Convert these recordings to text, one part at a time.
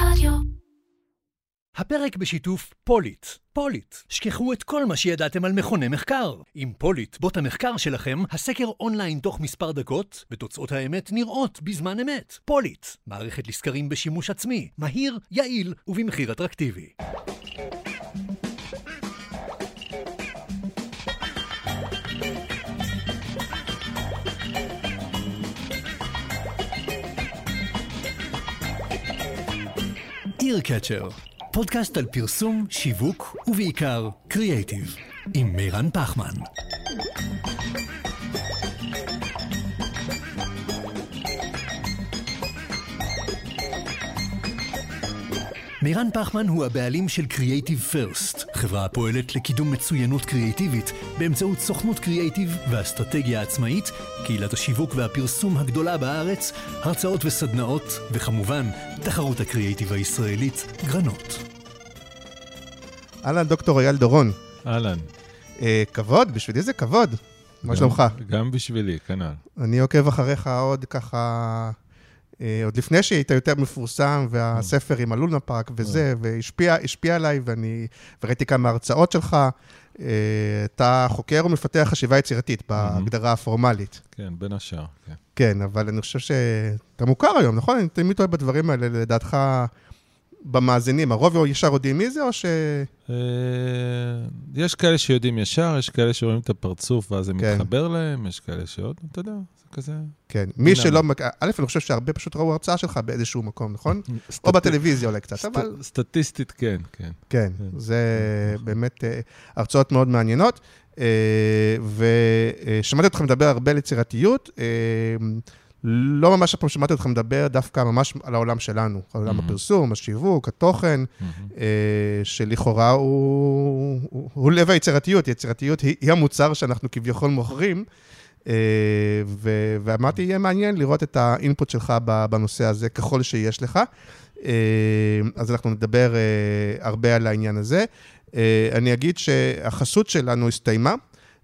רדיו. הפרק בשיתוף פוליט. פוליט, שכחו את כל מה שידעתם על מכוני מחקר. עם פוליט, בוט המחקר שלכם, הסקר אונליין תוך מספר דקות, ותוצאות האמת נראות בזמן אמת. פוליט, מערכת לסקרים בשימוש עצמי, מהיר, יעיל ובמחיר אטרקטיבי. אירקצ'ר, פודקאסט על פרסום, שיווק ובעיקר קריאייטיב, עם מירן פחמן. מירן פחמן הוא הבעלים של Creative First, חברה הפועלת לקידום מצוינות קריאיטיבית באמצעות סוכנות קריאיטיב ואסטרטגיה עצמאית, קהילת השיווק והפרסום הגדולה בארץ, הרצאות וסדנאות, וכמובן, תחרות הקריאיטיב הישראלית, גרנות. אהלן, דוקטור אייל דורון. אהלן. אה, כבוד, בשבילי זה כבוד. מה גם- שלומך? גם בשבילי, כנ"ל. אני עוקב אחריך עוד ככה, עוד לפני שהיית יותר מפורסם, והספר עם הלונה פארק וזה, והשפיע השפיע עליי, ואני, וראיתי כמה הרצאות שלך. אה, אתה חוקר ומפתח חשיבה יצירתית בהגדרה הפורמלית. כן, בין השאר, כן. כן, אבל אני חושב שאתה מוכר היום, נכון? אני תמיד טועה בדברים האלה, לדעתך, במאזינים. הרוב ישר יודעים מי זה, או ש... אה, יש כאלה שיודעים ישר, יש כאלה שרואים את הפרצוף ואז זה כן. מתחבר להם, יש כאלה שעוד, אתה יודע, זה כזה... כן. מי? שלא... א', אני חושב שהרבה פשוט ראו הרצאה שלך באיזשהו מקום, נכון? או סטט- בטלוויזיה אולי קצת, סט- אבל... סטטיסטית, כן, כן. כן, כן. זה באמת אה, הרצאות מאוד מעניינות. אה, ושמעתי אותך מדבר הרבה על יצירתיות. לא ממש אף פעם שמעתי אותך מדבר דווקא ממש על העולם שלנו, על עולם. הפרסום, השיווק, התוכן. אה, שלכאורה הוא, הוא, הוא לב היצירתיות. יצירתיות היא, היא המוצר שאנחנו כביכול מוכרים. אה, ו- ואמרתי, יהיה מעניין לראות את האינפוט שלך בנושא הזה, ככל שיש לך. אה, אז אנחנו נדבר אה, הרבה על העניין הזה. אה, אני אגיד שהחסות שלנו הסתיימה,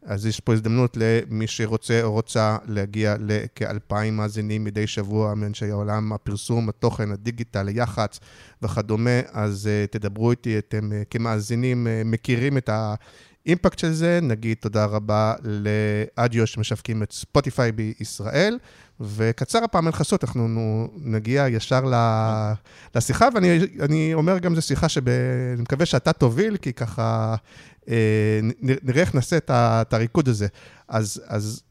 אז יש פה הזדמנות למי שרוצה או רוצה להגיע לכאלפיים מאזינים מדי שבוע מאנשי העולם, הפרסום, התוכן, הדיגיטל, היח"צ וכדומה, אז uh, תדברו איתי, אתם uh, כמאזינים uh, מכירים את האימפקט של זה, נגיד תודה רבה לאדיו שמשווקים את ספוטיפיי בישראל, וקצר הפעם אין חסות, אנחנו נו- נגיע ישר ל- לשיחה, ואני אני אומר גם, זו שיחה שאני מקווה שאתה תוביל, כי ככה אה, נראה איך נעשה את הריקוד הזה. אז, אז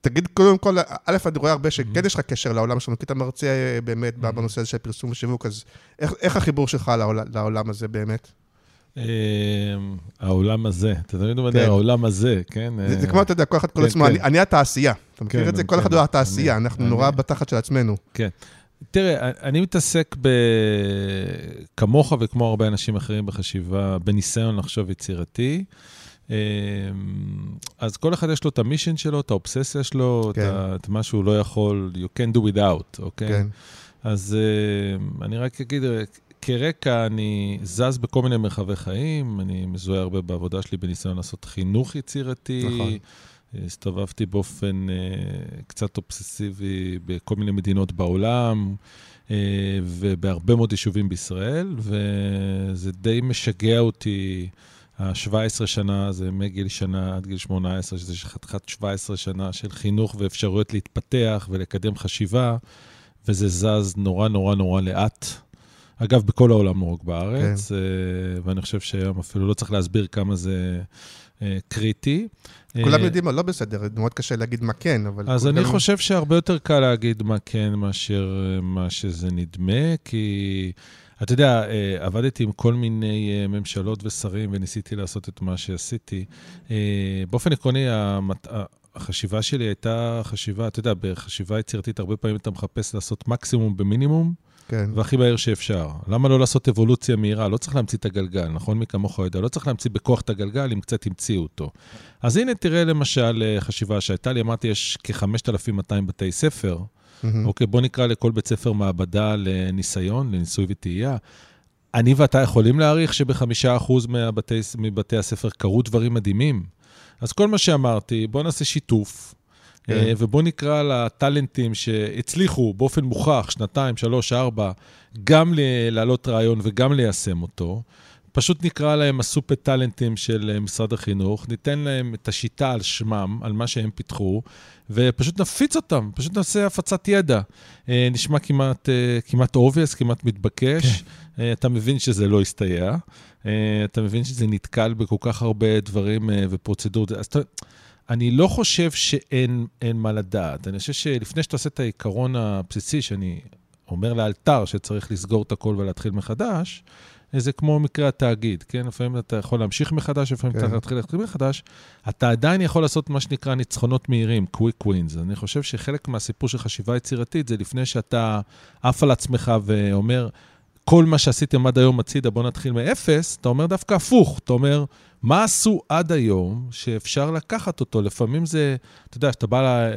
תגיד, קודם כל, א', אני רואה הרבה שכן יש לך קשר לעולם שלנו, כי אתה מרצה אה, באמת בנושא הזה של פרסום ושיווק, אז איך, איך החיבור שלך לעולם, לעולם הזה באמת? אה, העולם הזה, אתה תמיד אומר, כן. העולם הזה, כן? זה, כמו, אתה יודע, כל אחד קורא כן, לעצמו, כן. אני, התעשייה. אתה מכיר את זה? כל אחד. הוא התעשייה, אנחנו נורא בתחת של עצמנו. כן. תראה, אני מתעסק ב... כמוך וכמו הרבה אנשים אחרים בחשיבה, בניסיון לחשוב יצירתי. אמ, אז כל אחד יש לו את המישן שלו, את האובססיה שלו, כן. את, מה שהוא לא יכול, you can do without, אוקיי? כן. אז uh, אני רק אגיד, כרקע אני זז בכל מיני מרחבי חיים, אני מזוהה הרבה בעבודה שלי בניסיון לעשות חינוך יצירתי. נכון. הסתובבתי באופן uh, קצת אובססיבי בכל מיני מדינות בעולם, uh, ובהרבה מאוד יישובים בישראל, וזה די משגע אותי. ה-17 שנה זה מגיל שנה עד גיל 18, שזה חתיכת 17 שנה של חינוך ואפשרויות להתפתח ולקדם חשיבה, וזה זז נורא נורא נורא לאט. אגב, בכל העולם, לא רק בארץ, כן. ואני חושב שהיום אפילו לא צריך להסביר כמה זה אה, קריטי. כולם אה, יודעים מה לא בסדר, מאוד קשה להגיד מה כן, אבל... אז כולם- אני חושב שהרבה יותר קל להגיד מה כן מאשר אה, מה שזה נדמה, כי אתה יודע, אה, עבדתי עם כל מיני אה, ממשלות ושרים וניסיתי לעשות את מה שעשיתי. אה, באופן עקרוני, המת- החשיבה שלי הייתה חשיבה, אתה יודע, בחשיבה יצירתית הרבה פעמים אתה מחפש לעשות מקסימום במינימום, כן, והכי מהר שאפשר. למה לא לעשות אבולוציה מהירה? לא צריך להמציא את הגלגל, נכון? מי כמוך יודע, לא צריך להמציא בכוח את הגלגל, אם קצת המציאו אותו. אז הנה, תראה למשל אה, חשיבה שהייתה לי, אמרתי, יש כ-5,200 בתי ספר. מהמם. אוקיי, בוא נקרא לכל בית ספר מעבדה לניסיון, לניסוי וטעייה. אני ואתה יכולים להעריך שבחמישה אחוז מבתי הספר קרו דברים מדהימים. אז כל מה שאמרתי, בוא נעשה שיתוף. כן. אה, ובואו נקרא לטאלנטים שהצליחו באופן מוכח, שנתיים, שלוש, ארבע, גם להעלות רעיון וגם ליישם אותו. פשוט נקרא להם הסופר טאלנטים של אה, משרד החינוך, ניתן להם את השיטה על שמם, על מה שהם פיתחו, ופשוט נפיץ אותם, פשוט נעשה הפצת ידע. אה, נשמע כמעט, כמעט obvious, כמעט מתבקש. כן. אתה מבין שזה לא יסתייע. אתה מבין שזה נתקל בכל כך הרבה דברים ופרוצדורות. אז אתה... אני לא חושב שאין מה לדעת. אני חושב שלפני שאתה עושה את העיקרון הבסיסי, שאני אומר לאלתר שצריך לסגור את הכל ולהתחיל מחדש, זה כמו מקרה התאגיד, כן? לפעמים אתה יכול להמשיך מחדש, לפעמים כן. אתה להתחיל להתחיל מחדש. אתה עדיין יכול לעשות מה שנקרא ניצחונות מהירים, quick wins. אני חושב שחלק מהסיפור של חשיבה יצירתית זה לפני שאתה עף על עצמך ואומר, כל מה שעשיתם עד היום הצידה, בואו נתחיל מאפס, אתה אומר דווקא הפוך. אתה אומר, מה עשו עד היום שאפשר לקחת אותו? לפעמים זה, אתה יודע, שאתה בא, ל...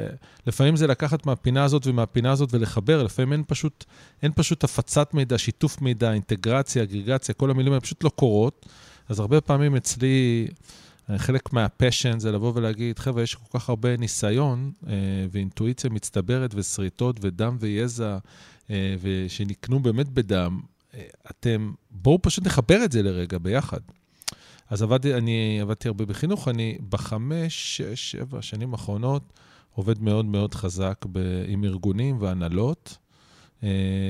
לפעמים זה לקחת מהפינה הזאת ומהפינה הזאת ולחבר, לפעמים אין פשוט, אין פשוט הפצת מידע, שיתוף מידע, אינטגרציה, אגרגציה, כל המילים האלה פשוט לא קורות. אז הרבה פעמים אצלי, חלק מהפשן זה לבוא ולהגיד, חבר'ה, יש כל כך הרבה ניסיון אה, ואינטואיציה מצטברת ושריטות ודם ויזע, אה, שנקנו באמת בדם. אה, אתם, בואו פשוט נחבר את זה לרגע ביחד. אז עבדתי, אני עבדתי הרבה בחינוך, אני בחמש, שש, שבע שנים האחרונות עובד מאוד מאוד חזק ב, עם ארגונים והנהלות, אה,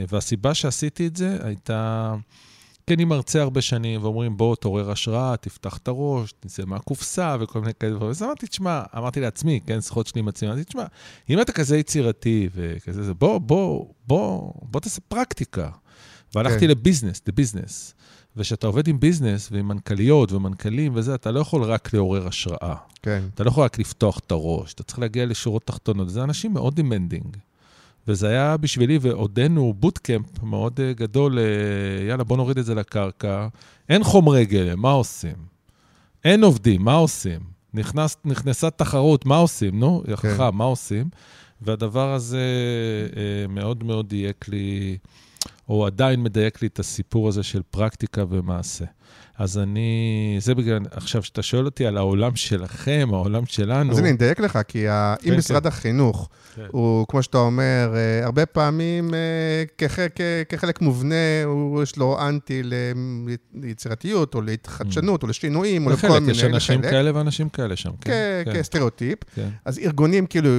והסיבה שעשיתי את זה הייתה, כן, אני מרצה הרבה שנים, ואומרים, בוא, תעורר השראה, תפתח את הראש, תצא מהקופסה וכל מיני כאלה דברים. אז אמרתי, תשמע, אמרתי לעצמי, כן, שיחות שלי עם עצמי, אמרתי, תשמע, אם אתה כזה יצירתי וכזה, בוא, בוא, בוא, בוא תעשה פרקטיקה. והלכתי כן. ל-business, ל-business. וכשאתה עובד עם business ועם מנכ"ליות ומנכ"לים וזה, אתה לא יכול רק לעורר השראה. כן. אתה לא יכול רק לפתוח את הראש, אתה צריך להגיע לשורות תחתונות. זה אנשים מאוד demanding. וזה היה בשבילי, ועודנו bootcamp מאוד אה, גדול, אה, יאללה, בוא נוריד את זה לקרקע. אין חומרי גלם, מה עושים? אין עובדים, מה עושים? נכנס, נכנסה תחרות, מה עושים? נו, יחכה, כן. מה עושים? והדבר הזה uh, מאוד מאוד דייק לי. או עדיין מדייק לי את הסיפור הזה של פרקטיקה ומעשה. אז אני, זה בגלל, עכשיו, כשאתה שואל אותי על העולם שלכם, העולם שלנו... אז אני אדייק לך, כי ה... כן, אם משרד כן. החינוך כן. הוא, כמו שאתה אומר, אה, הרבה פעמים אה, כח... כחלק מובנה, הוא, יש לו אנטי ליצירתיות, או להתחדשנות, mm. או לשינויים, או לכל מיני... יש אנשים כאלה ואנשים כאלה שם, כן. כסטריאוטיפ. כן. אז ארגונים כאילו...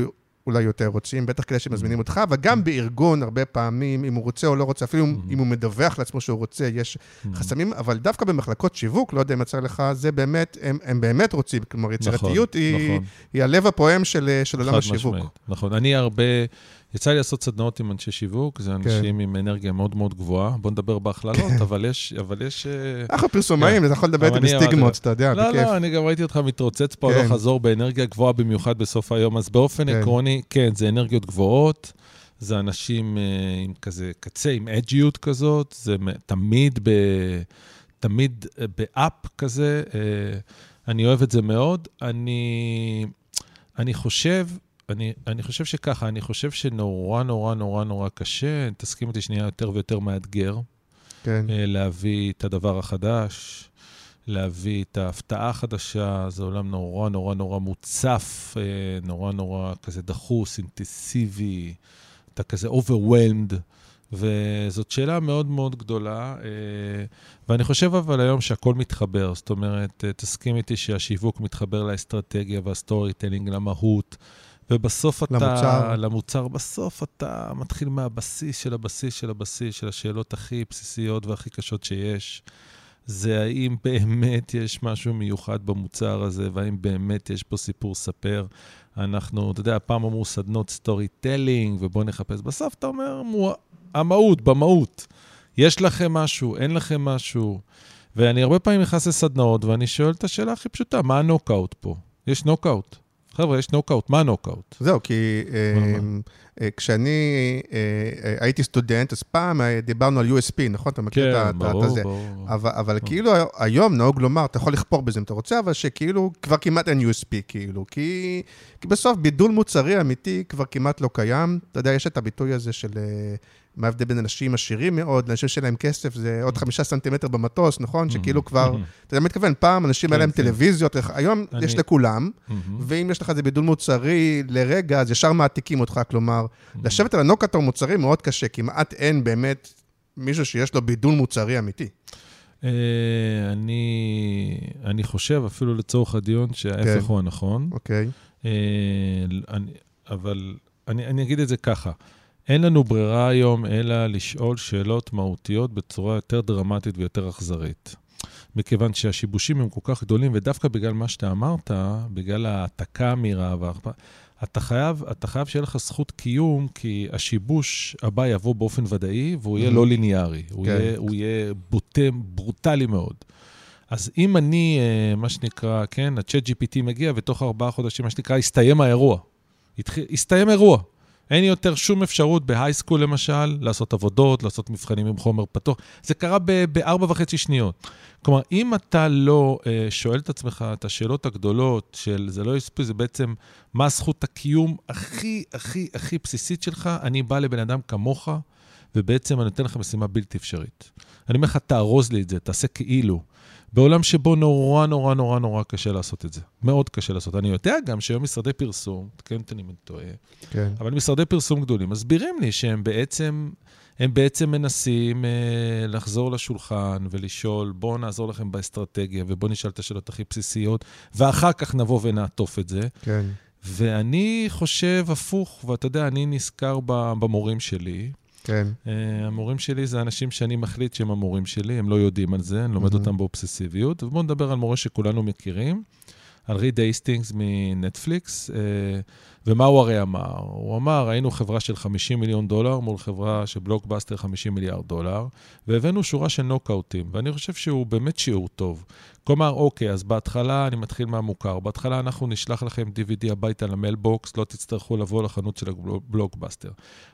אולי יותר רוצים, בטח כאלה שמזמינים אותך, אבל גם בארגון, הרבה פעמים, אם הוא רוצה או לא רוצה, אפילו אם הוא מדווח לעצמו שהוא רוצה, יש חסמים, אבל דווקא במחלקות שיווק, לא יודע אם יצא לך, זה באמת, הם, הם באמת רוצים, כלומר, נכון, יצירתיות נכון, היא, נכון. היא הלב הפועם של, של עולם השיווק. משמעית, נכון, אני הרבה... יצא לי לעשות סדנאות עם אנשי שיווק, זה אנשים כן. עם אנרגיה מאוד מאוד גבוהה. בוא נדבר בהכללות, כן. אבל יש... אבל יש... אה, אנחנו פרסומאים, כן. אתה יכול לדבר איתי בסטיגמות, אתה יודע, בכיף. לא, לא, אני גם ראיתי אותך מתרוצץ פה הלוך חזור באנרגיה גבוהה במיוחד בסוף היום, אז באופן כן. עקרוני, כן, זה אנרגיות גבוהות. זה אנשים אה, עם כזה קצה, עם אג'יות כזאת, זה תמיד ב... תמיד אה, באפ כזה. אני אוהב את זה מאוד. אני, אני חושב אני, אני חושב שככה, אני חושב שנורא נורא נורא נורא קשה, תסכים אותי שנייה, יותר ויותר מאתגר. כן. אה, להביא את הדבר החדש, להביא את ההפתעה החדשה, זה עולם נורא נורא נורא מוצף, אה, נורא נורא כזה דחוס, אינטנסיבי, אתה כזה overwhelmed. וזאת שאלה מאוד מאוד גדולה, אה, ואני חושב אבל היום שהכל מתחבר, זאת אומרת, תסכים איתי שהשיווק מתחבר לאסטרטגיה וה-storytelling, למהות, ובסוף אתה... למוצר. למוצר. בסוף אתה מתחיל מהבסיס של הבסיס של הבסיס, של השאלות הכי בסיסיות והכי קשות שיש. זה האם באמת יש משהו מיוחד במוצר הזה, והאם באמת יש פה סיפור לספר. אנחנו, אתה יודע, פעם אמרו סדנות storytelling, ובואו נחפש. בסוף אתה אומר, המהות, במהות. יש לכם משהו, אין לכם משהו. ואני הרבה פעמים נכנס לסדנאות, ואני שואל את השאלה הכי פשוטה, מה הנוקאוט פה? יש נוקאוט. חבר'ה, יש נוקאוט, מה נוקאוט? זהו, כי אה, אה, כשאני הייתי סטודנט, אז פעם דיברנו על USP, נכון? אתה מכיר כן, את ברור, הזה. ברור. אבל, אבל כאילו היום נהוג לומר, אתה יכול לכפור בזה אם אתה רוצה, אבל שכאילו כבר כמעט אין USP, כאילו. כי, כי בסוף בידול מוצרי אמיתי כבר כמעט לא קיים. אתה יודע, יש את הביטוי הזה של מה ההבדל בין אנשים עשירים מאוד לאנשים שאין להם כסף, זה עוד חמישה סנטימטר במטוס, נכון? שכאילו כבר, אתה יודע מה מתכוון, פעם אנשים היה כן, להם כן. טלוויזיות, היום יש לכולם, מהמם. ואם יש לך איזה בידול מוצרי לרגע, אז ישר מעתיקים אותך, כלומר, לשבת על הנוקטור מוצרי מאוד קשה, כמעט אין באמת מישהו שיש לו בידול מוצרי אמיתי. אה, אני, אני חושב, אפילו לצורך הדיון, שההפך כן. הוא הנכון. אוקיי? אה, אבל אני, אני אגיד את זה ככה, אין לנו ברירה היום אלא לשאול שאלות מהותיות בצורה יותר דרמטית ויותר אכזרית. מכיוון שהשיבושים הם כל כך גדולים, ודווקא בגלל מה שאתה אמרת, בגלל ההעתקה המהירה, וההכפ- אתה חייב, אתה חייב שיהיה לך זכות קיום, כי השיבוש הבא יבוא באופן ודאי, והוא יהיה Mhm. לא ליניארי. הוא, כן. יהיה, הוא יהיה בוטה, ברוטלי מאוד. אז אם אני, אה, מה שנקרא, כן, ה-chat GPT מגיע, ותוך ארבעה חודשים, מה שנקרא, הסתיים האירוע. התחיל, הסתיים אירוע. אין יותר שום אפשרות בהייסקול למשל, לעשות עבודות, לעשות מבחנים עם חומר פתוח. זה קרה בארבע וחצי שניות. כלומר, אם אתה לא אה, שואל את עצמך את השאלות הגדולות של זה לא יספי, זה בעצם מה זכות הקיום הכי, הכי, הכי בסיסית שלך, אני בא לבן אדם כמוך, ובעצם אני נותן לך משימה בלתי אפשרית. אני אומר לך, תארוז לי את זה, תעשה כאילו. בעולם שבו נורא, נורא, נורא, נורא קשה לעשות את זה. מאוד קשה לעשות. אני יודע גם שהיום משרדי פרסום, תקן אותי אם אני טועה, כן. אבל משרדי פרסום גדולים מסבירים לי שהם בעצם, הם בעצם מנסים אה, לחזור לשולחן ולשאול, בואו נעזור לכם באסטרטגיה ובואו נשאל את השאלות הכי בסיסיות, ואחר כך נבוא ונעטוף את זה. כן. ואני חושב הפוך, ואתה יודע, אני נזכר במורים שלי. כן. אה, המורים שלי זה אנשים שאני מחליט שהם המורים שלי, הם לא יודעים על זה, אני לומד אהם. אותם באובססיביות. ובואו נדבר על מורה שכולנו מכירים, על ריד הייסטינגס מנטפליקס, אה, ומה הוא הרי אמר? הוא אמר, היינו חברה של 50 מיליון דולר מול חברה של בלוקבאסטר 50 מיליארד דולר, והבאנו שורה של נוקאוטים, ואני חושב שהוא באמת שיעור טוב. כלומר, אוקיי, אז בהתחלה אני מתחיל מהמוכר. בהתחלה אנחנו נשלח לכם DVD הביתה ל-mailbox, לא תצטרכו לבוא לחנות של הבלוקבאסטר.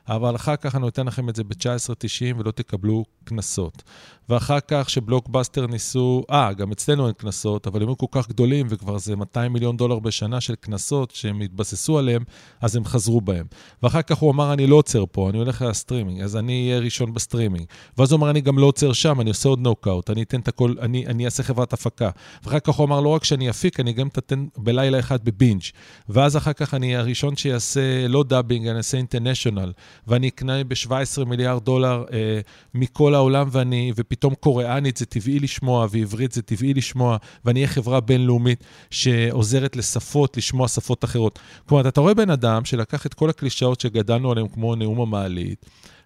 אבל אחר כך אני נותן לכם את זה ב-19.90 ולא תקבלו קנסות. ואחר כך שבלוקבאסטר ניסו, אה, גם אצלנו אין קנסות, אבל הם היו כל כך גדולים וכבר זה 200 מיליון דולר בשנה של קנסות שהם התבססו עליהם, אז הם חזרו בהם. ואחר כך הוא אמר, אני לא עוצר פה, אני הולך ל-streaming, אז אני אהיה ראשון ב-streaming. ואז הוא אמר, אני גם לא עוצר שם, אני עושה עוד נוקאוט, אני אתן את הכל, אני, אני אעשה חברת הפקה. ואחר כך הוא אמר, לא רק שאני אפיק, אני גם אתן בלילה אחד ב-binge. ואז אחר כך אני הראשון שיעשה לא dubbing, אני אעשה international, ואני אקנה ב-17 מיליארד דולר אה, מכל העולם, ואני, ופתאום קוריאנית זה טבעי לשמוע, ועברית זה טבעי לשמוע, ואני אהיה חברה בינלאומית שעוזרת לשפות, לשמוע שפות אחרות. כלומר, אתה רואה בן אדם שלקח את כל הקלישאות שגדלנו עליהן, כמו נאום המעלית,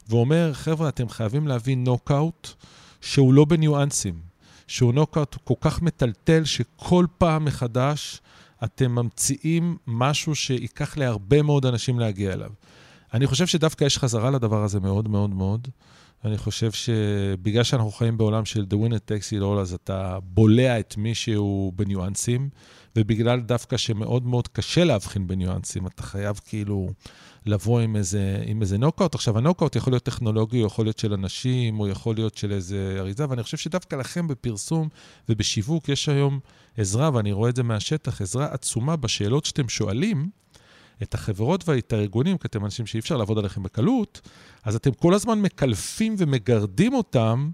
ואומר, חבר'ה, אתם חייבים להביא נוקאוט שהוא לא בניואנסים, שהוא נוקאוט כל כך מטלטל, שכל פעם מחדש אתם ממציאים משהו שייקח להרבה מאוד אנשים להגיע אליו. אני חושב שדווקא יש חזרה לדבר הזה מאוד מאוד מאוד. אני חושב שבגלל שאנחנו חיים בעולם של The Winner Takes It All, אז אתה בולע את מי שהוא בניואנסים, ובגלל דווקא שמאוד מאוד קשה להבחין בניואנסים, אתה חייב כאילו לבוא עם איזה, עם איזה נוקאוט. עכשיו, הנוקאוט יכול להיות טכנולוגי, הוא יכול להיות של אנשים, הוא יכול להיות של איזה אריזה, ואני חושב שדווקא לכם בפרסום ובשיווק יש היום עזרה, ואני רואה את זה מהשטח, עזרה עצומה בשאלות שאתם שואלים. את החברות ואת הארגונים, כי אתם אנשים שאי אפשר לעבוד עליכם בקלות, אז אתם כל הזמן מקלפים ומגרדים אותם,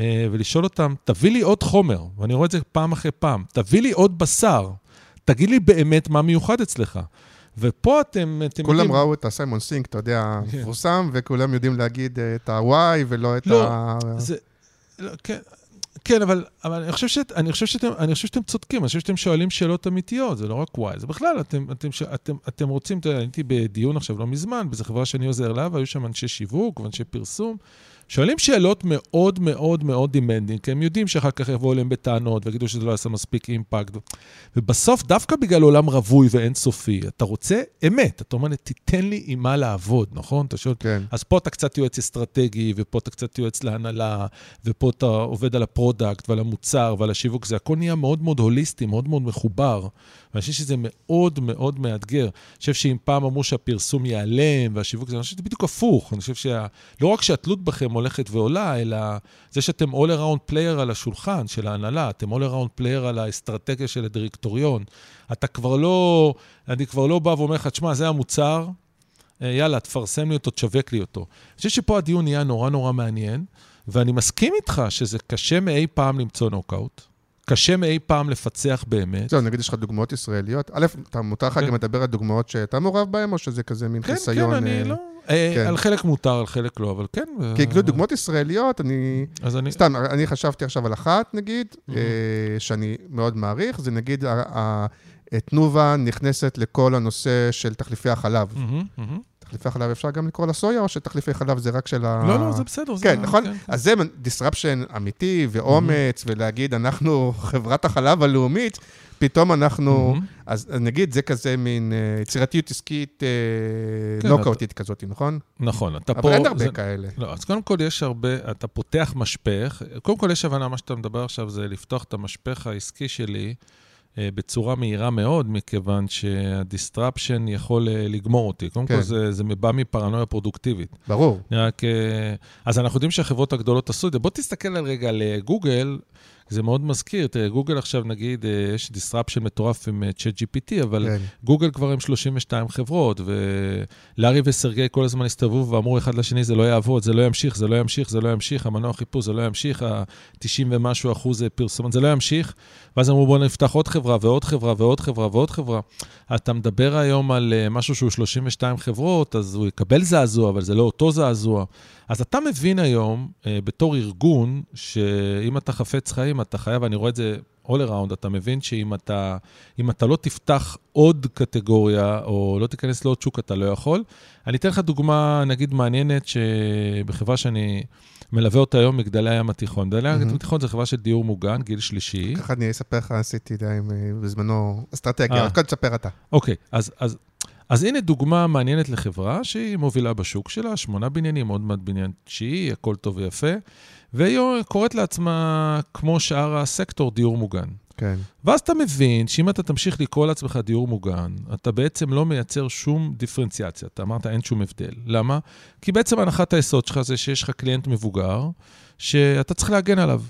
אה, ולשאול אותם, תביא לי עוד חומר, ואני רואה את זה פעם אחרי פעם, תביא לי עוד בשר, תגיד לי באמת מה מיוחד אצלך. ופה אתם, אתם כולם ראו את הסיימון סינק, אתה יודע, כן. מפורסם, וכולם יודעים להגיד אה, את ה-Y ולא את לא, ה... זה, לא, כן, כן, אבל, אבל אני, חושב שאת, אני, חושב שאתם, אני חושב שאתם צודקים, אני חושב שאתם שואלים שאלות אמיתיות, זה לא רק וואי, זה בכלל, אתם, אתם, ש- אתם, אתם רוצים, אתה יודע, הייתי בדיון עכשיו לא מזמן, באיזו חברה שאני עוזר לה, והיו שם אנשי שיווק ואנשי פרסום, שואלים שאלות מאוד מאוד מאוד demanding, כי הם יודעים שאחר כך יבואו אליהם בטענות ויגידו שזה לא יעשה מספיק אימפקט. ובסוף, דווקא בגלל עולם רווי ואינסופי, אתה רוצה אמת. אתה אומר, תיתן לי עם מה לעבוד, נכון? אתה שואל, כן, אז פה אתה קצת יועץ אסטרטגי, ופה אתה קצת יועץ להנהלה, ופה אתה עובד על ה product ועל המוצר ועל השיווק, זה הכל נהיה מאוד מאוד הוליסטי, מאוד מאוד מחובר. ואני חושב שזה מאוד מאוד מאתגר. אני חושב שאם פעם אמרו שהפרסום ייעלם והשיווק אני חושב שזה בדיוק הפוך. אני חושב שלא לא רק שהתלות בכם הולכת ועולה, אלא זה שאתם all around player על השולחן של ההנהלה, אתם all around player על האסטרטגיה של הדירקטוריון. אתה כבר לא, אני כבר לא בא ואומר לך, תשמע, זה המוצר, אה, יאללה, תפרסם לי אותו, תשווק לי אותו. אני חושב שפה הדיון נהיה נורא נורא מעניין, ואני מסכים איתך שזה קשה מאי פעם למצוא נוקאוט. קשה מאי פעם לפצח באמת. זהו, נגיד יש לך דוגמאות ישראליות. א', אתה מותר לך כן. גם לדבר על דוגמאות שאתה מעורב בהן, או שזה כזה מין כן, חיסיון? כן, כן, אני לא... אה, כן. על חלק מותר, על חלק לא, אבל כן. כי כאילו דוגמאות ישראליות, אני... אז אני... סתם, אני חשבתי עכשיו על אחת, נגיד, mm-hmm. שאני מאוד מעריך, זה נגיד תנובה נכנסת לכל הנושא של תחליפי החלב. תחליפי חלב אפשר גם לקרוא לסויה, או שתחליפי חלב זה רק של ה... לא, לא, זה בסדר. כן, זה נכון? כן, אז זה disruption אמיתי ואומץ, mm-hmm. ולהגיד, אנחנו חברת החלב הלאומית, פתאום אנחנו... Mm-hmm. אז נגיד, זה כזה מין אה, יצירתיות עסקית אה, כן, נוקאוטית אתה... כזאת, נכון? נכון, אתה אבל פה... אבל אין הרבה זה... כאלה. לא, אז קודם כל יש הרבה, אתה פותח משפך. קודם כל יש הבנה, מה שאתה מדבר עכשיו זה לפתוח את המשפך העסקי שלי. אה, בצורה מהירה מאוד, מכיוון שה disruption יכול אה, לגמור אותי. קודם כן. כל, זה, זה בא מפרנויה פרודוקטיבית. ברור. רק, אה, אז אנחנו יודעים שהחברות הגדולות עשו את זה. בוא תסתכל על רגע על גוגל, זה מאוד מזכיר, תראה, גוגל עכשיו, נגיד, אה, יש disruption מטורף עם אה, ChatGPT, אבל כן. גוגל כבר עם 32 חברות, ולארי וסרגי כל הזמן הסתובבו ואמרו אחד לשני, זה לא יעבוד, זה לא ימשיך, זה לא ימשיך, זה לא ימשיך, המנוע חיפוש, זה לא ימשיך, ה-90 ומשהו אחוז פרסומת, זה לא ימשיך. ואז אמרו, בואו נפתח עוד חברה ועוד חברה ועוד חברה ועוד חברה. אתה מדבר היום על אה, משהו שהוא 32 חברות, אז הוא יקבל זעזוע, אבל זה לא אותו זעזוע. אז אתה מבין היום, אה, בתור ארגון, שאם אתה חפץ חיים, אתה חייב, אני רואה את זה all around, אתה מבין שאם אתה, אתה לא תפתח עוד קטגוריה, או לא תיכנס לעוד שוק, אתה לא יכול. אני אתן לך דוגמה, נגיד, מעניינת, שבחברה שאני מלווה אותה היום, מגדלי הים התיכון. מגדלי הים התיכון זה חברה של דיור מוגן, גיל שלישי. ככה אני אספר לך, עשיתי די בזמנו אסטרטגיה, רק קודם תספר אתה. אוקיי, אז... אז אז הנה דוגמה מעניינת לחברה שהיא מובילה בשוק שלה, שמונה בניינים, עוד מעט בניין תשיעי, הכל טוב ויפה, והיא קוראת לעצמה, כמו שאר הסקטור, דיור מוגן. כן. ואז אתה מבין שאם אתה תמשיך לקרוא לעצמך דיור מוגן, אתה בעצם לא מייצר שום דיפרנציאציה. אתה אמרת, אין שום הבדל. למה? כי בעצם הנחת היסוד שלך זה שיש לך קליינט מבוגר, שאתה צריך להגן עליו.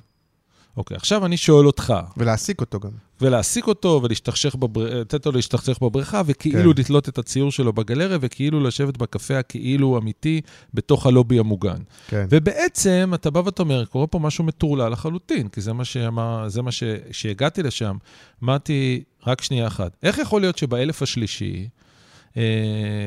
אוקיי, עכשיו אני שואל אותך. ולהעסיק אותו גם. ולהעסיק אותו ולהשתכשך, בבר... לתת לו להשתכשך בבריכה, וכאילו כן. לתלות את הציור שלו בגלריה, וכאילו לשבת בקפה הכאילו אמיתי בתוך הלובי המוגן. כן. ובעצם, אתה בא ואתה אומר, קורה פה משהו מטורלל לחלוטין, כי זה מה, שאמר, זה מה ש... שהגעתי לשם. אמרתי, רק שנייה אחת, איך יכול להיות שבאלף השלישי,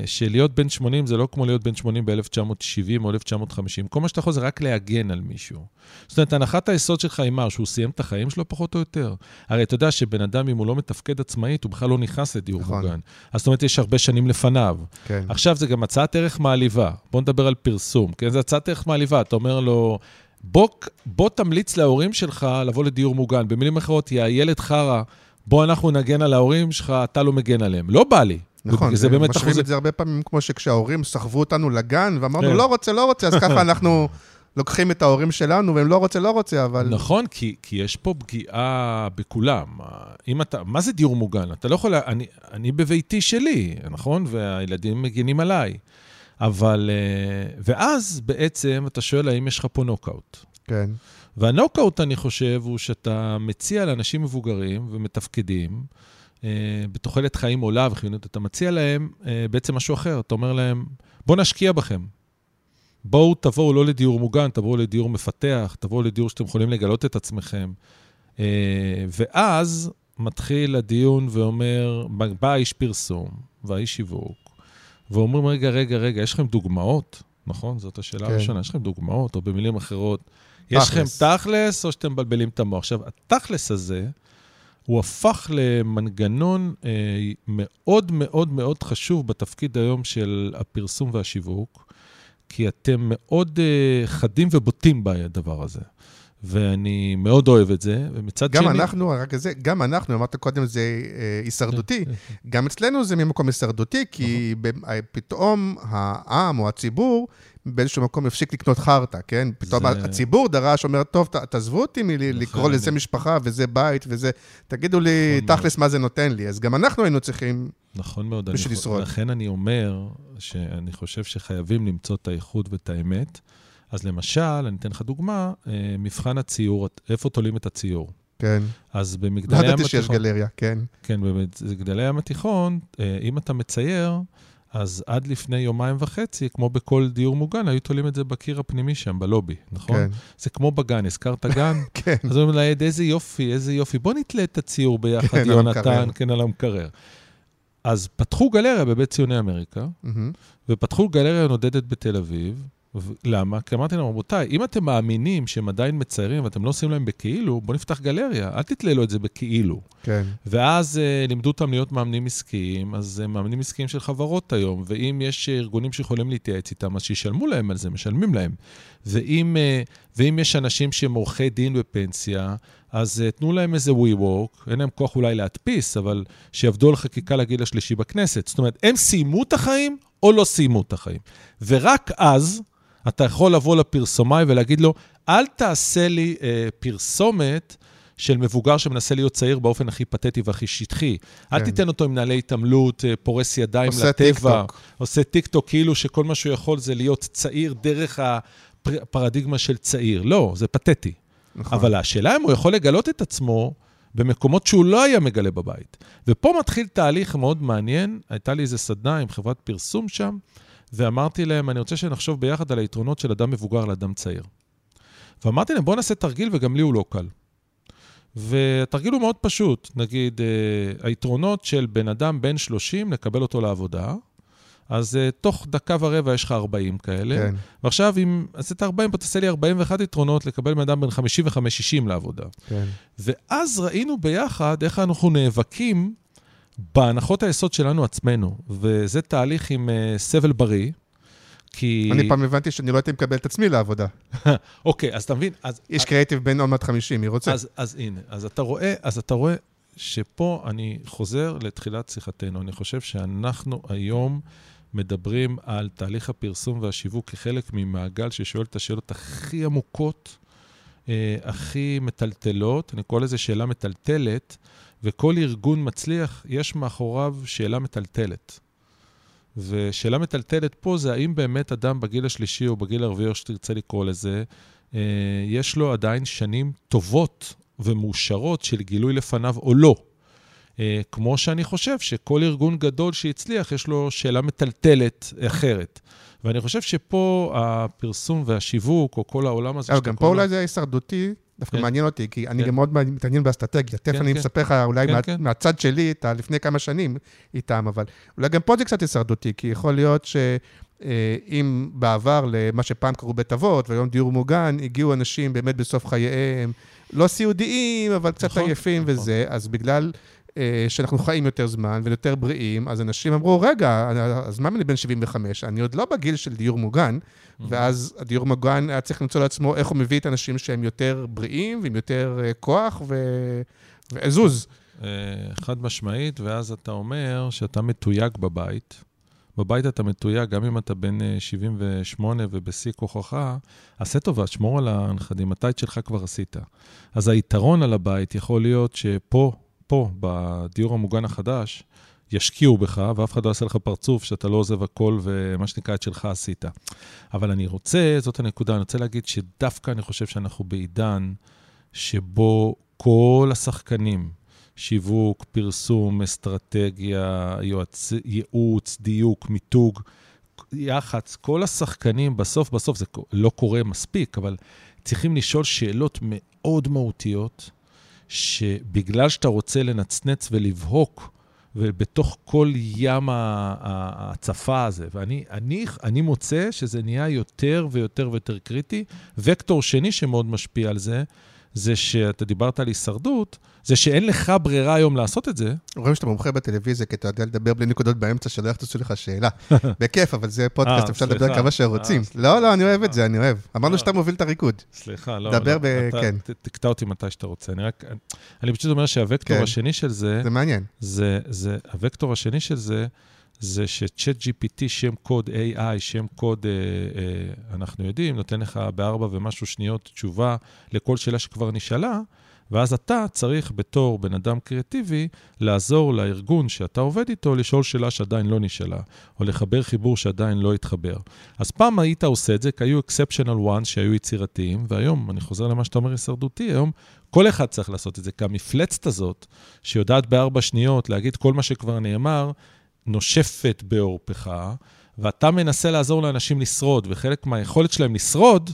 שלהיות בן 80 זה לא כמו להיות בן 80 ב-1970 או 1950. כל מה שאתה יכול זה רק להגן על מישהו. זאת אומרת, הנחת היסוד שלך היא מה, שהוא סיים את החיים שלו פחות או יותר. הרי אתה יודע שבן אדם, אם הוא לא מתפקד עצמאית, הוא בכלל לא נכנס לדיור נכון. מוגן. אז זאת אומרת, יש הרבה שנים לפניו. כן. עכשיו, זה גם הצעת ערך מעליבה. בוא נדבר על פרסום, כן? זה הצעת ערך מעליבה. אתה אומר לו, בוא, בוא תמליץ להורים שלך לבוא לדיור מוגן. במילים אחרות, יא ילד חרא, בוא אנחנו נגן על ההורים שלך, אתה לא מגן עליהם. לא בא לי. נכון, זה באמת משווים את זה הרבה פעמים, כמו שכשההורים סחבו אותנו לגן, ואמרנו, כן. לא רוצה, לא רוצה, אז ככה אנחנו לוקחים את ההורים שלנו, והם לא רוצה, לא רוצה, אבל... נכון, כי, כי יש פה פגיעה בכולם. אם אתה, מה זה דיור מוגן? אתה לא יכול, אני, אני בביתי שלי, נכון? והילדים מגינים עליי. אבל, אה, ואז בעצם אתה שואל האם יש לך פה נוקאוט. כן. והנוקאוט, אני חושב, הוא שאתה מציע לאנשים מבוגרים ומתפקדים, בתוחלת חיים עולה וחיונית, אתה מציע להם אה, בעצם משהו אחר. אתה אומר להם, בואו נשקיע בכם. בואו תבואו לא לדיור מוגן, תבואו לדיור מפתח, תבואו לדיור שאתם יכולים לגלות את עצמכם. אה, ואז מתחיל הדיון ואומר, בא האיש פרסום והאיש שיווק, ואומרים, רגע, רגע, רגע, יש לכם דוגמאות, נכון? זאת השאלה כן. הראשונה, יש לכם דוגמאות, או במילים אחרות, יש לכם תכלס, או שאתם מבלבלים את המוח. עכשיו, התכלס הזה, הוא הפך למנגנון אה, מאוד מאוד מאוד חשוב בתפקיד היום של הפרסום והשיווק, כי אתם מאוד אה, חדים ובוטים בדבר הזה. ואני מאוד אוהב את זה, ומצד גם שני... גם אנחנו, רק זה, גם אנחנו, אמרת קודם, זה אה, הישרדותי. גם אצלנו זה ממקום הישרדותי, כי נכון. פתאום העם או הציבור באיזשהו מקום הפסיק לקנות חרטא, כן? פתאום זה- הציבור דרש, אומר, טוב, ת- תעזבו אותי מלקרוא לכן לזה אני- משפחה וזה בית וזה, תגידו לי נכון תכלס מה זה נותן לי. אז גם אנחנו היינו צריכים, נכון מאוד. אני בשביל חו- לשרוד. לכן אני אומר שאני חושב שחייבים למצוא את האיכות ואת האמת. אז למשל, אני אתן לך דוגמה, אה, מבחן הציור, איפה תולים את הציור? כן. אז לא במגדלי ים ידעתי שיש התיכון, גלריה, כן. כן, במגדלי ים התיכון, אה, אם אתה מצייר, אז עד לפני יומיים וחצי, כמו בכל דיור מוגן, היו תולים את זה בקיר הפנימי שם, בלובי, נכון? כן. זה כמו בגן, הזכרת גן? כן. אז אומרים לעד, איזה יופי, איזה יופי, בוא נתלה את הציור ביחד, כן, יונתן. כן, על המקרר. אז פתחו גלריה בבית ציוני אמריקה, מהמם. ופתחו גלריה נודדת בתל אביב. למה? כי אמרתי להם, רבותיי, אם אתם מאמינים שהם עדיין מציירים ואתם לא עושים להם בכאילו, בואו נפתח גלריה, אל תתלה לו את זה בכאילו. כן. ואז uh, לימדו אותם להיות מאמנים עסקיים, אז uh, מאמנים עסקיים של חברות היום, ואם יש ארגונים שיכולים להתייעץ איתם, אז שישלמו להם על זה, משלמים להם. ואם, אה, ואם יש אנשים שהם עורכי דין בפנסיה, אז אה, תנו להם איזה WeWork, אין להם כוח אולי להדפיס, אבל שיעבדו על חקיקה לגיל השלישי בכנסת. זאת אומרת, הם סיימו את החיים או לא סיימו את החיים. ורק אז אתה יכול לבוא לפרסומאי ולהגיד לו, אל תעשה לי אה, פרסומת של מבוגר שמנסה להיות צעיר באופן הכי פתטי והכי שטחי. אל כן. תיתן אותו עם נעלי התעמלות, אה, פורס ידיים עושה לטבע. טיקטוק. עושה טיקטוק, כאילו שכל מה שהוא יכול זה להיות צעיר דרך הפרדיגמה של צעיר. לא, זה פתטי. נכון. אבל השאלה אם הוא יכול לגלות את עצמו במקומות שהוא לא היה מגלה בבית. ופה מתחיל תהליך מאוד מעניין. הייתה לי איזו סדנה עם חברת פרסום שם, ואמרתי להם, אני רוצה שנחשוב ביחד על היתרונות של אדם מבוגר לאדם צעיר. ואמרתי להם, בואו נעשה תרגיל, וגם לי הוא לא קל. והתרגיל הוא מאוד פשוט. נגיד, אה, היתרונות של בן אדם בן 30, לקבל אותו לעבודה, אז אה, תוך דקה ורבע יש לך 40 כאלה. כן. ועכשיו, אם עשית 40, פה תעשה לי 41 יתרונות לקבל בן אדם בן 55-60 לעבודה. כן. ואז ראינו ביחד איך אנחנו נאבקים בהנחות היסוד שלנו עצמנו, וזה תהליך עם uh, סבל בריא, כי... אני פעם הבנתי שאני לא הייתי מקבל את עצמי לעבודה. אוקיי, אז אתה מבין? אז, איש קריאיטיב בן עוד מעט 50, מי רוצה? אז, אז הנה, אז אתה רואה, אז אתה רואה שפה אני חוזר לתחילת שיחתנו. אני חושב שאנחנו היום מדברים על תהליך הפרסום והשיווק כחלק ממעגל ששואל את השאלות הכי עמוקות, הכי מטלטלות, אני קורא לזה שאלה מטלטלת, וכל ארגון מצליח, יש מאחוריו שאלה מטלטלת. ושאלה מטלטלת פה זה האם באמת אדם בגיל השלישי או בגיל הרביעי, או שתרצה לקרוא לזה, אה, יש לו עדיין שנים טובות ומאושרות של גילוי לפניו או לא. אה, כמו שאני חושב שכל ארגון גדול שהצליח, יש לו שאלה מטלטלת אחרת. ואני חושב שפה הפרסום והשיווק, או כל העולם הזה אבל גם פה אולי זה הישרדותי, דווקא כן. מעניין אותי, כי אני כן. גם מאוד מתעניין באסטרטגיה. תכף כן, אני כן. מספר לך אולי כן, מה- כן. מהצד שלי, את לפני כמה שנים איתם, אבל אולי גם פה זה קצת הישרדותי, כי יכול להיות שאם בעבר למה שפעם קראו בית אבות, והיום דיור מוגן, הגיעו אנשים באמת בסוף חייהם, לא סיעודיים, אבל קצת נכון, עייפים נכון. וזה, אז בגלל... אה, שאנחנו חיים יותר זמן ויותר בריאים, אז אנשים אמרו, רגע, אז מה אם אני בן 75? אני עוד לא בגיל של דיור מוגן, ואז הדיור מוגן היה צריך למצוא לעצמו איך הוא מביא את האנשים שהם יותר בריאים ועם יותר אה, כוח ו... ועזוז. אה, חד משמעית, ואז אתה אומר שאתה מתויג בבית. בבית אתה מתויג, גם אם אתה בן אה, 78 ובשיא כוחך, עשה טובה, שמור על הנכדים, אתה את שלך כבר עשית. אז היתרון על הבית יכול להיות שפה, פה, בדיור המוגן החדש, ישקיעו בך, ואף אחד לא יעשה לך פרצוף שאתה לא עוזב הכל ומה שנקרא, את שלך עשית. אבל אני רוצה, זאת הנקודה, אני רוצה להגיד שדווקא אני חושב שאנחנו בעידן שבו כל השחקנים, שיווק, פרסום, אסטרטגיה, יועצ... ייעוץ, דיוק, מיתוג, יח"צ, כל השחקנים, בסוף בסוף זה לא קורה מספיק, אבל צריכים לשאול שאלות מאוד מהותיות, שבגלל שאתה רוצה לנצנץ ולבהוק, ובתוך כל ים ההצפה הזה, ואני אני, אני מוצא שזה נהיה יותר ויותר ויותר קריטי. וקטור שני שמאוד משפיע על זה, זה שאתה דיברת על הישרדות, זה שאין לך ברירה היום לעשות את זה. רואים שאתה מומחה בטלוויזיה, כי אתה יודע לדבר בלי נקודות באמצע, שלא יחטפו לך שאלה. בכיף, אבל זה פודקאסט, אפשר. לדבר כמה שרוצים. אה, לא, לא, אני אוהב את זה, אני אוהב. אמרנו אה. שאתה מוביל את הריקוד. סליחה, לא, דבר לא, ב- כן. תקטע אותי מתי שאתה רוצה. אני רק, אני פשוט אומר שהווקטור כן. השני של זה, זה מעניין. זה, זה, הוקטור השני של זה, זה שצ'אט GPT, שם קוד AI, שם קוד, אה, אה, אנחנו יודעים, נותן לך בארבע ומשהו שניות תשובה לכל שאלה שכבר נשאלה, ואז אתה צריך בתור בן אדם קריאטיבי לעזור לארגון שאתה עובד איתו לשאול שאלה שעדיין לא נשאלה, או לחבר חיבור שעדיין לא התחבר. אז פעם היית עושה את זה, כי היו exceptional ones שהיו יצירתיים, והיום, אני חוזר למה שאתה אומר הישרדותי, היום כל אחד צריך לעשות את זה, כי המפלצת הזאת, שיודעת בארבע שניות להגיד כל מה שכבר נאמר, נושפת בעורפך, ואתה מנסה לעזור לאנשים לשרוד, וחלק מהיכולת שלהם לשרוד,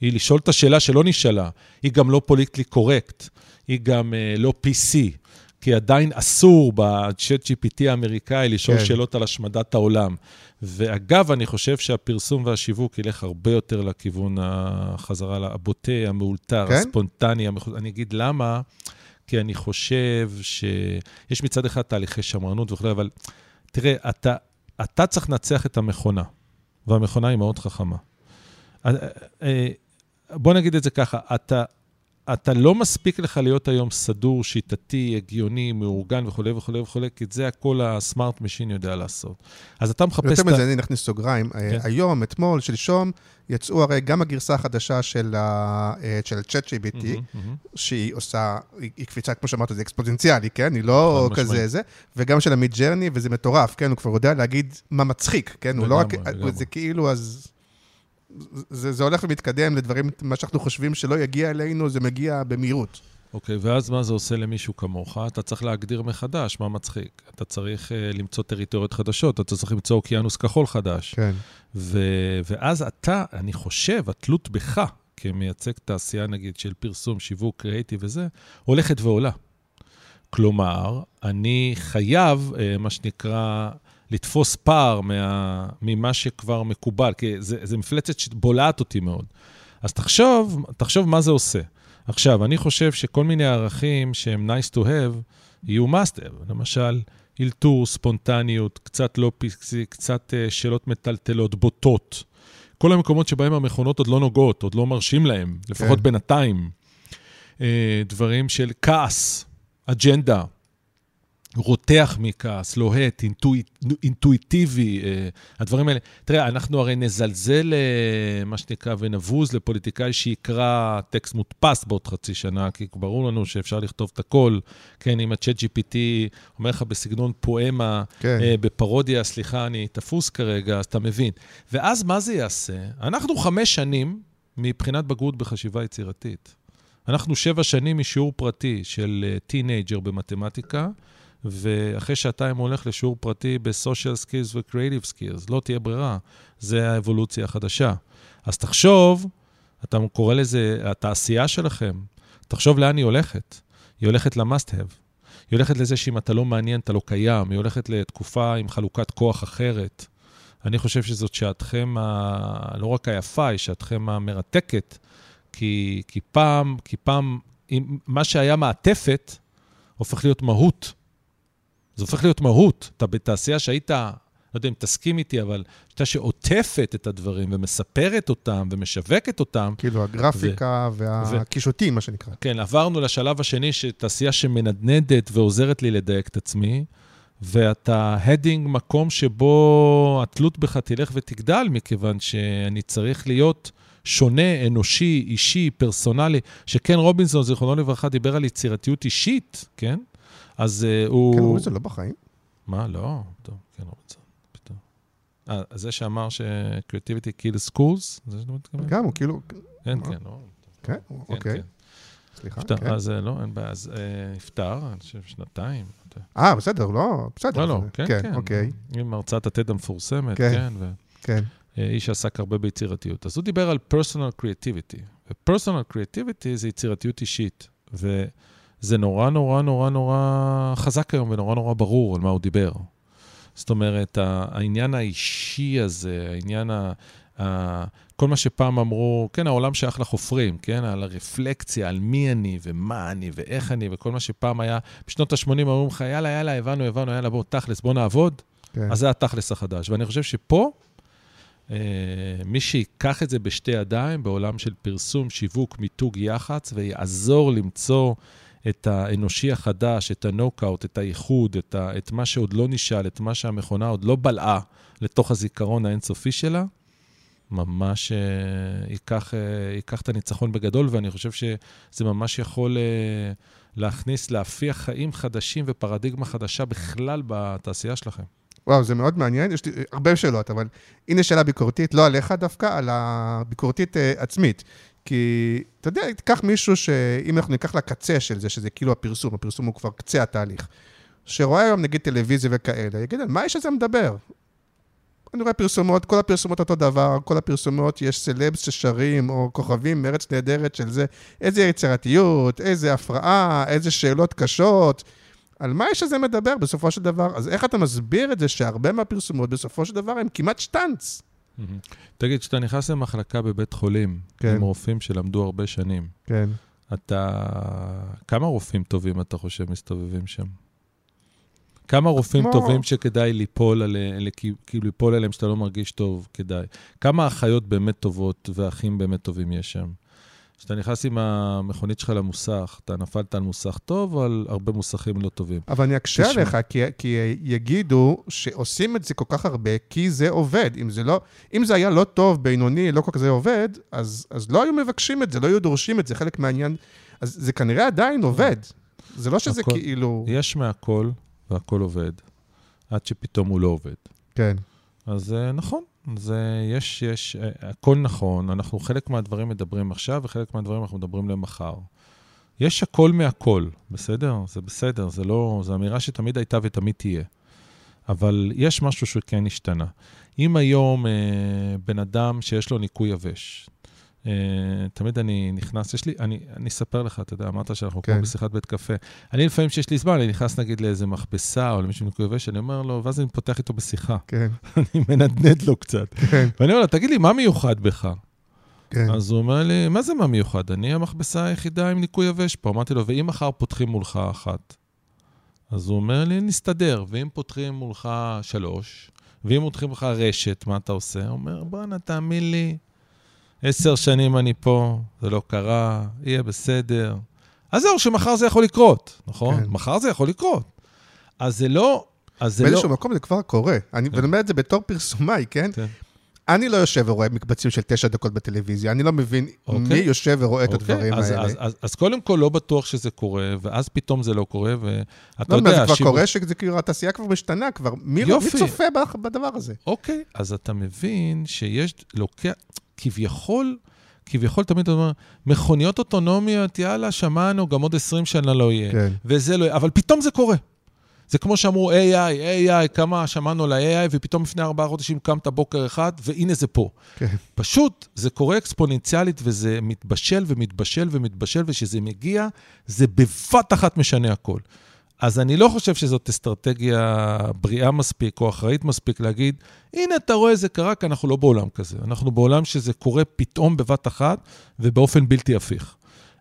היא לשאול את השאלה שלא נשאלה. היא גם לא פוליטלי קורקט, היא גם uh, לא PC, כי עדיין אסור בצ'אט GPT האמריקאי לשאול כן. שאלות על השמדת העולם. ואגב, אני חושב שהפרסום והשיווק ילך הרבה יותר לכיוון החזרה הבוטה, המאולתר, כן? הספונטני. המח... אני אגיד למה, כי אני חושב שיש מצד אחד תהליכי שמרנות וכו', אבל תראה, אתה, אתה צריך לנצח את המכונה, והמכונה היא מאוד חכמה. אה, אה, בוא נגיד את זה ככה, אתה, אתה לא מספיק לך להיות היום סדור, שיטתי, הגיוני, מאורגן וכולי וכולי וכולי, כי זה הכל ה smart machine יודע לעשות. אז אתה מחפש... יותר מזה, אני נכניס סוגריים. כן. היום, אתמול, שלשום, יצאו הרי גם הגרסה החדשה של, ה... אה, mm-hmm. שהיא עושה, היא קפיצה, כמו שאמרת, זה אקספוננציאלי, כן? היא לא כזה. זה, וגם של המיד ג'רני, וזה מטורף, כן? הוא כבר יודע להגיד מה מצחיק, כן? הוא לא רק... זה כאילו, אז... זה, זה הולך ומתקדם לדברים, מה שאנחנו חושבים שלא יגיע אלינו, זה מגיע במהירות. אוקיי, okay, ואז מה זה עושה למישהו כמוך? אתה צריך להגדיר מחדש מה מצחיק. אתה צריך uh, למצוא טריטוריות חדשות, אתה צריך למצוא אוקיינוס כחול חדש. כן. ו- ואז אתה, אני חושב, התלות בך, כמייצג תעשייה, נגיד, של פרסום, שיווק, קריאיטיב וזה, הולכת ועולה. כלומר, אני חייב, uh, מה שנקרא, לתפוס פער מה, ממה שכבר מקובל, כי זה, זה מפלצת שבולעת אותי מאוד. אז תחשוב, תחשוב מה זה עושה. עכשיו, אני חושב שכל מיני ערכים שהם nice to have, יהיו must have. למשל, אלתור, ספונטניות, קצת לא פיקסי, קצת uh, שאלות מטלטלות, בוטות. כל המקומות שבהם המכונות עוד לא נוגעות, עוד לא מרשים להם, לפחות כן. בינתיים. Uh, דברים של כעס, אג'נדה, רותח מכעס, לוהט, אינטואיט, אינטואיטיבי, אה, הדברים האלה. תראה, אנחנו הרי נזלזל, אה, מה שנקרא, ונבוז לפוליטיקאי שיקרא טקסט מודפס בעוד חצי שנה, כי ברור לנו שאפשר לכתוב את הכל. כן, אם ה-chat GPT אומר לך בסגנון פואמה, כן. אה, בפרודיה, סליחה, אני תפוס כרגע, אז אתה מבין. ואז מה זה יעשה? אנחנו חמש שנים מבחינת בגרות בחשיבה יצירתית. אנחנו שבע שנים משיעור פרטי של teenager במתמטיקה. ואחרי שעתיים הולך לשיעור פרטי ב-social skills ו-creative skills. לא תהיה ברירה, זה האבולוציה החדשה. אז תחשוב, אתה קורא לזה התעשייה שלכם, תחשוב לאן היא הולכת. היא הולכת ל-must have. היא הולכת לזה שאם אתה לא מעניין, אתה לא קיים. היא הולכת לתקופה עם חלוקת כוח אחרת. אני חושב שזאת שעתכם, ה... לא רק היפה, היא שעתכם המרתקת, כי, כי פעם, כי פעם, מה שהיה מעטפת, הופך להיות מהות. זה הופך להיות מהות. אתה בתעשייה שהיית, לא יודע אם תסכים איתי, אבל שאתה שעוטפת את הדברים ומספרת אותם ומשווקת אותם. כאילו הגרפיקה ו... והקישוטים, ו... מה שנקרא. כן, עברנו לשלב השני, שתעשייה שמנדנדת ועוזרת לי לדייק את עצמי, ואתה heading מקום שבו התלות בך תלך ותגדל, מכיוון שאני צריך להיות... שונה, אנושי, אישי, פרסונלי, שקן רובינסון, זיכרונו לברכה, דיבר על יצירתיות אישית, כן? אז אה, הוא... קן רובינסון לא בחיים. מה? לא. טוב, קן רובינסון. פתאום. אה, זה שאמר ש-creativity kill schools? זה שאתה מתכוון? גם, הוא כאילו... כן, כן, לא. כן, אוקיי. כן. סליחה, כן. אז לא, אין בעיה. אז נפטר, אני חושב, שנתיים. אה, בסדר, לא, בסדר. לא, לא, כן, כן. אוקיי. עם הרצאת התד המפורסמת, כן. כן. איש שעסק הרבה ביצירתיות. אז הוא דיבר על personal creativity. ו-personal creativity זה יצירתיות אישית. זה נורא נורא נורא נורא חזק היום ונורא נורא ברור על מה הוא דיבר. זאת אומרת, העניין האישי הזה, העניין ה... ה... כל מה שפעם אמרו, כן, העולם שייך לחופרים, כן, על הרפלקציה, על מי אני ומה אני ואיך אני, וכל מה שפעם היה, בשנות ה-80 אמרו לך, יאללה, יאללה, הבנו, הבנו, יאללה, בוא, תכלס, בוא נעבוד. כן. אז זה התכלס החדש. ואני חושב שפה, אה, מי שיקח את זה בשתי ידיים, בעולם של פרסום, שיווק, מיתוג, יח"צ, ויעזור למצוא את האנושי החדש, את הנוקאוט, את הייחוד, את, ה, את מה שעוד לא נשאל, את מה שהמכונה עוד לא בלעה לתוך הזיכרון האינסופי שלה, ממש אה, ייקח, אה, ייקח את הניצחון בגדול, ואני חושב שזה ממש יכול אה, להכניס, להפיח חיים חדשים ופרדיגמה חדשה בכלל בתעשייה שלכם. וואו, זה מאוד מעניין, יש לי הרבה שאלות, אבל הנה שאלה ביקורתית, לא עליך דווקא, על הביקורתית עצמית. כי, אתה יודע, תיקח מישהו שאם אנחנו ניקח לקצה של זה, שזה כאילו הפרסום, הפרסום הוא כבר קצה התהליך, שרואה היום נגיד טלוויזיה וכאלה, יגיד, מה יש לזה מדבר? אני רואה פרסומות, כל הפרסומות אותו דבר, כל הפרסומות, יש סלבס ששרים, או כוכבים מארץ נהדרת של זה, איזה יצירתיות, איזה הפרעה, איזה שאלות קשות. על מה יש לזה מדבר בסופו של דבר? אז איך אתה מסביר את זה שהרבה מהפרסומות בסופו של דבר הם כמעט שטאנץ? תגיד, כשאתה נכנס למחלקה בבית חולים, כן. עם רופאים שלמדו הרבה שנים, כן. אתה... כמה רופאים טובים אתה חושב מסתובבים שם? כמה רופאים כמו... טובים שכדאי ליפול, עליהם, כאילו ליפול עליהם שאתה לא מרגיש טוב, כדאי. כמה אחיות באמת טובות ואחים באמת טובים יש שם? כשאתה נכנס עם המכונית שלך למוסך, אתה נפלת על מוסך טוב או על הרבה מוסכים לא טובים? אבל אני אקשה עליך, כי, כי יגידו שעושים את זה כל כך הרבה, כי זה עובד. אם זה, לא, אם זה היה לא טוב, בינוני, לא כל כך זה עובד, אז, אז לא היו מבקשים את זה, לא היו דורשים את זה, חלק מהעניין. אז זה כנראה עדיין עובד. זה לא שזה הכל, כאילו... יש מהכל, והכל עובד, עד שפתאום הוא לא עובד. כן. אז אה, נכון, אז יש, יש, אה, הכל נכון, אנחנו חלק מהדברים מדברים עכשיו, וחלק מהדברים אנחנו מדברים למחר. יש הכל מהכל, בסדר? זה בסדר, זה לא, זו אמירה שתמיד הייתה ותמיד תהיה. אבל יש משהו שכן השתנה. אם היום אה, בן אדם שיש לו ניקוי יבש, Uh, תמיד אני נכנס, יש לי, אני, אני אספר לך, אתה יודע, אמרת שאנחנו כן. כמו בשיחת בית קפה. אני לפעמים שיש לי זמן, אני נכנס נגיד לאיזה מכבסה או למישהו ניקוי יבש, אני אומר לו, ואז אני פותח איתו בשיחה. כן. אני מנדנד לו קצת. כן. ואני אומר לו, תגיד לי, מה מיוחד בך? כן. אז הוא אומר לי, מה זה מה מיוחד? אני המכבסה היחידה עם ניקוי יבש פה. אמרתי לו, ואם מחר פותחים מולך אחת? אז הוא אומר לי, נסתדר. ואם פותחים מולך שלוש, ואם פותחים לך רשת, מה אתה עושה? הוא אומר, בואנה, תאמין לי, עשר שנים אני פה, זה לא קרה, יהיה בסדר. אז זהו, שמחר זה יכול לקרות, נכון? כן. מחר זה יכול לקרות. אז זה לא... אז זה לא... באיזשהו מקום זה כבר קורה. אני, כן. אומר את זה בתור פרסומאי, כן? כן. אני לא יושב ורואה מקבצים של תשע דקות בטלוויזיה, אני לא מבין אוקיי. מי יושב ורואה אוקיי. את הדברים אז, האלה. אז, אז, אז קודם כל, לא בטוח שזה קורה, ואז פתאום זה לא קורה, ואתה לא, יודע... זה כבר שיווק... קורה, שזה כאילו, התעשייה כבר משתנה, כבר... מי, מי צופה בדבר הזה? אוקיי, אז אתה מבין שיש... לוקח... כביכול, כביכול תמיד אומר, מכוניות אוטונומיות, יאללה, שמענו, גם עוד 20 שנה לא יהיה. כן. וזה לא יהיה, אבל פתאום זה קורה. זה כמו שאמרו AI, AI, כמה שמענו על ה-AI, ופתאום לפני ארבעה חודשים קמת בוקר אחד, והנה זה פה. כן. פשוט, זה קורה אקספוננציאלית, וזה מתבשל ומתבשל ומתבשל, וכשזה מגיע, זה בבת אחת משנה הכל. אז אני לא חושב שזאת אסטרטגיה בריאה מספיק או אחראית מספיק להגיד, הנה, אתה רואה, זה קרה, כי אנחנו לא בעולם כזה. אנחנו בעולם שזה קורה פתאום בבת אחת ובאופן בלתי הפיך.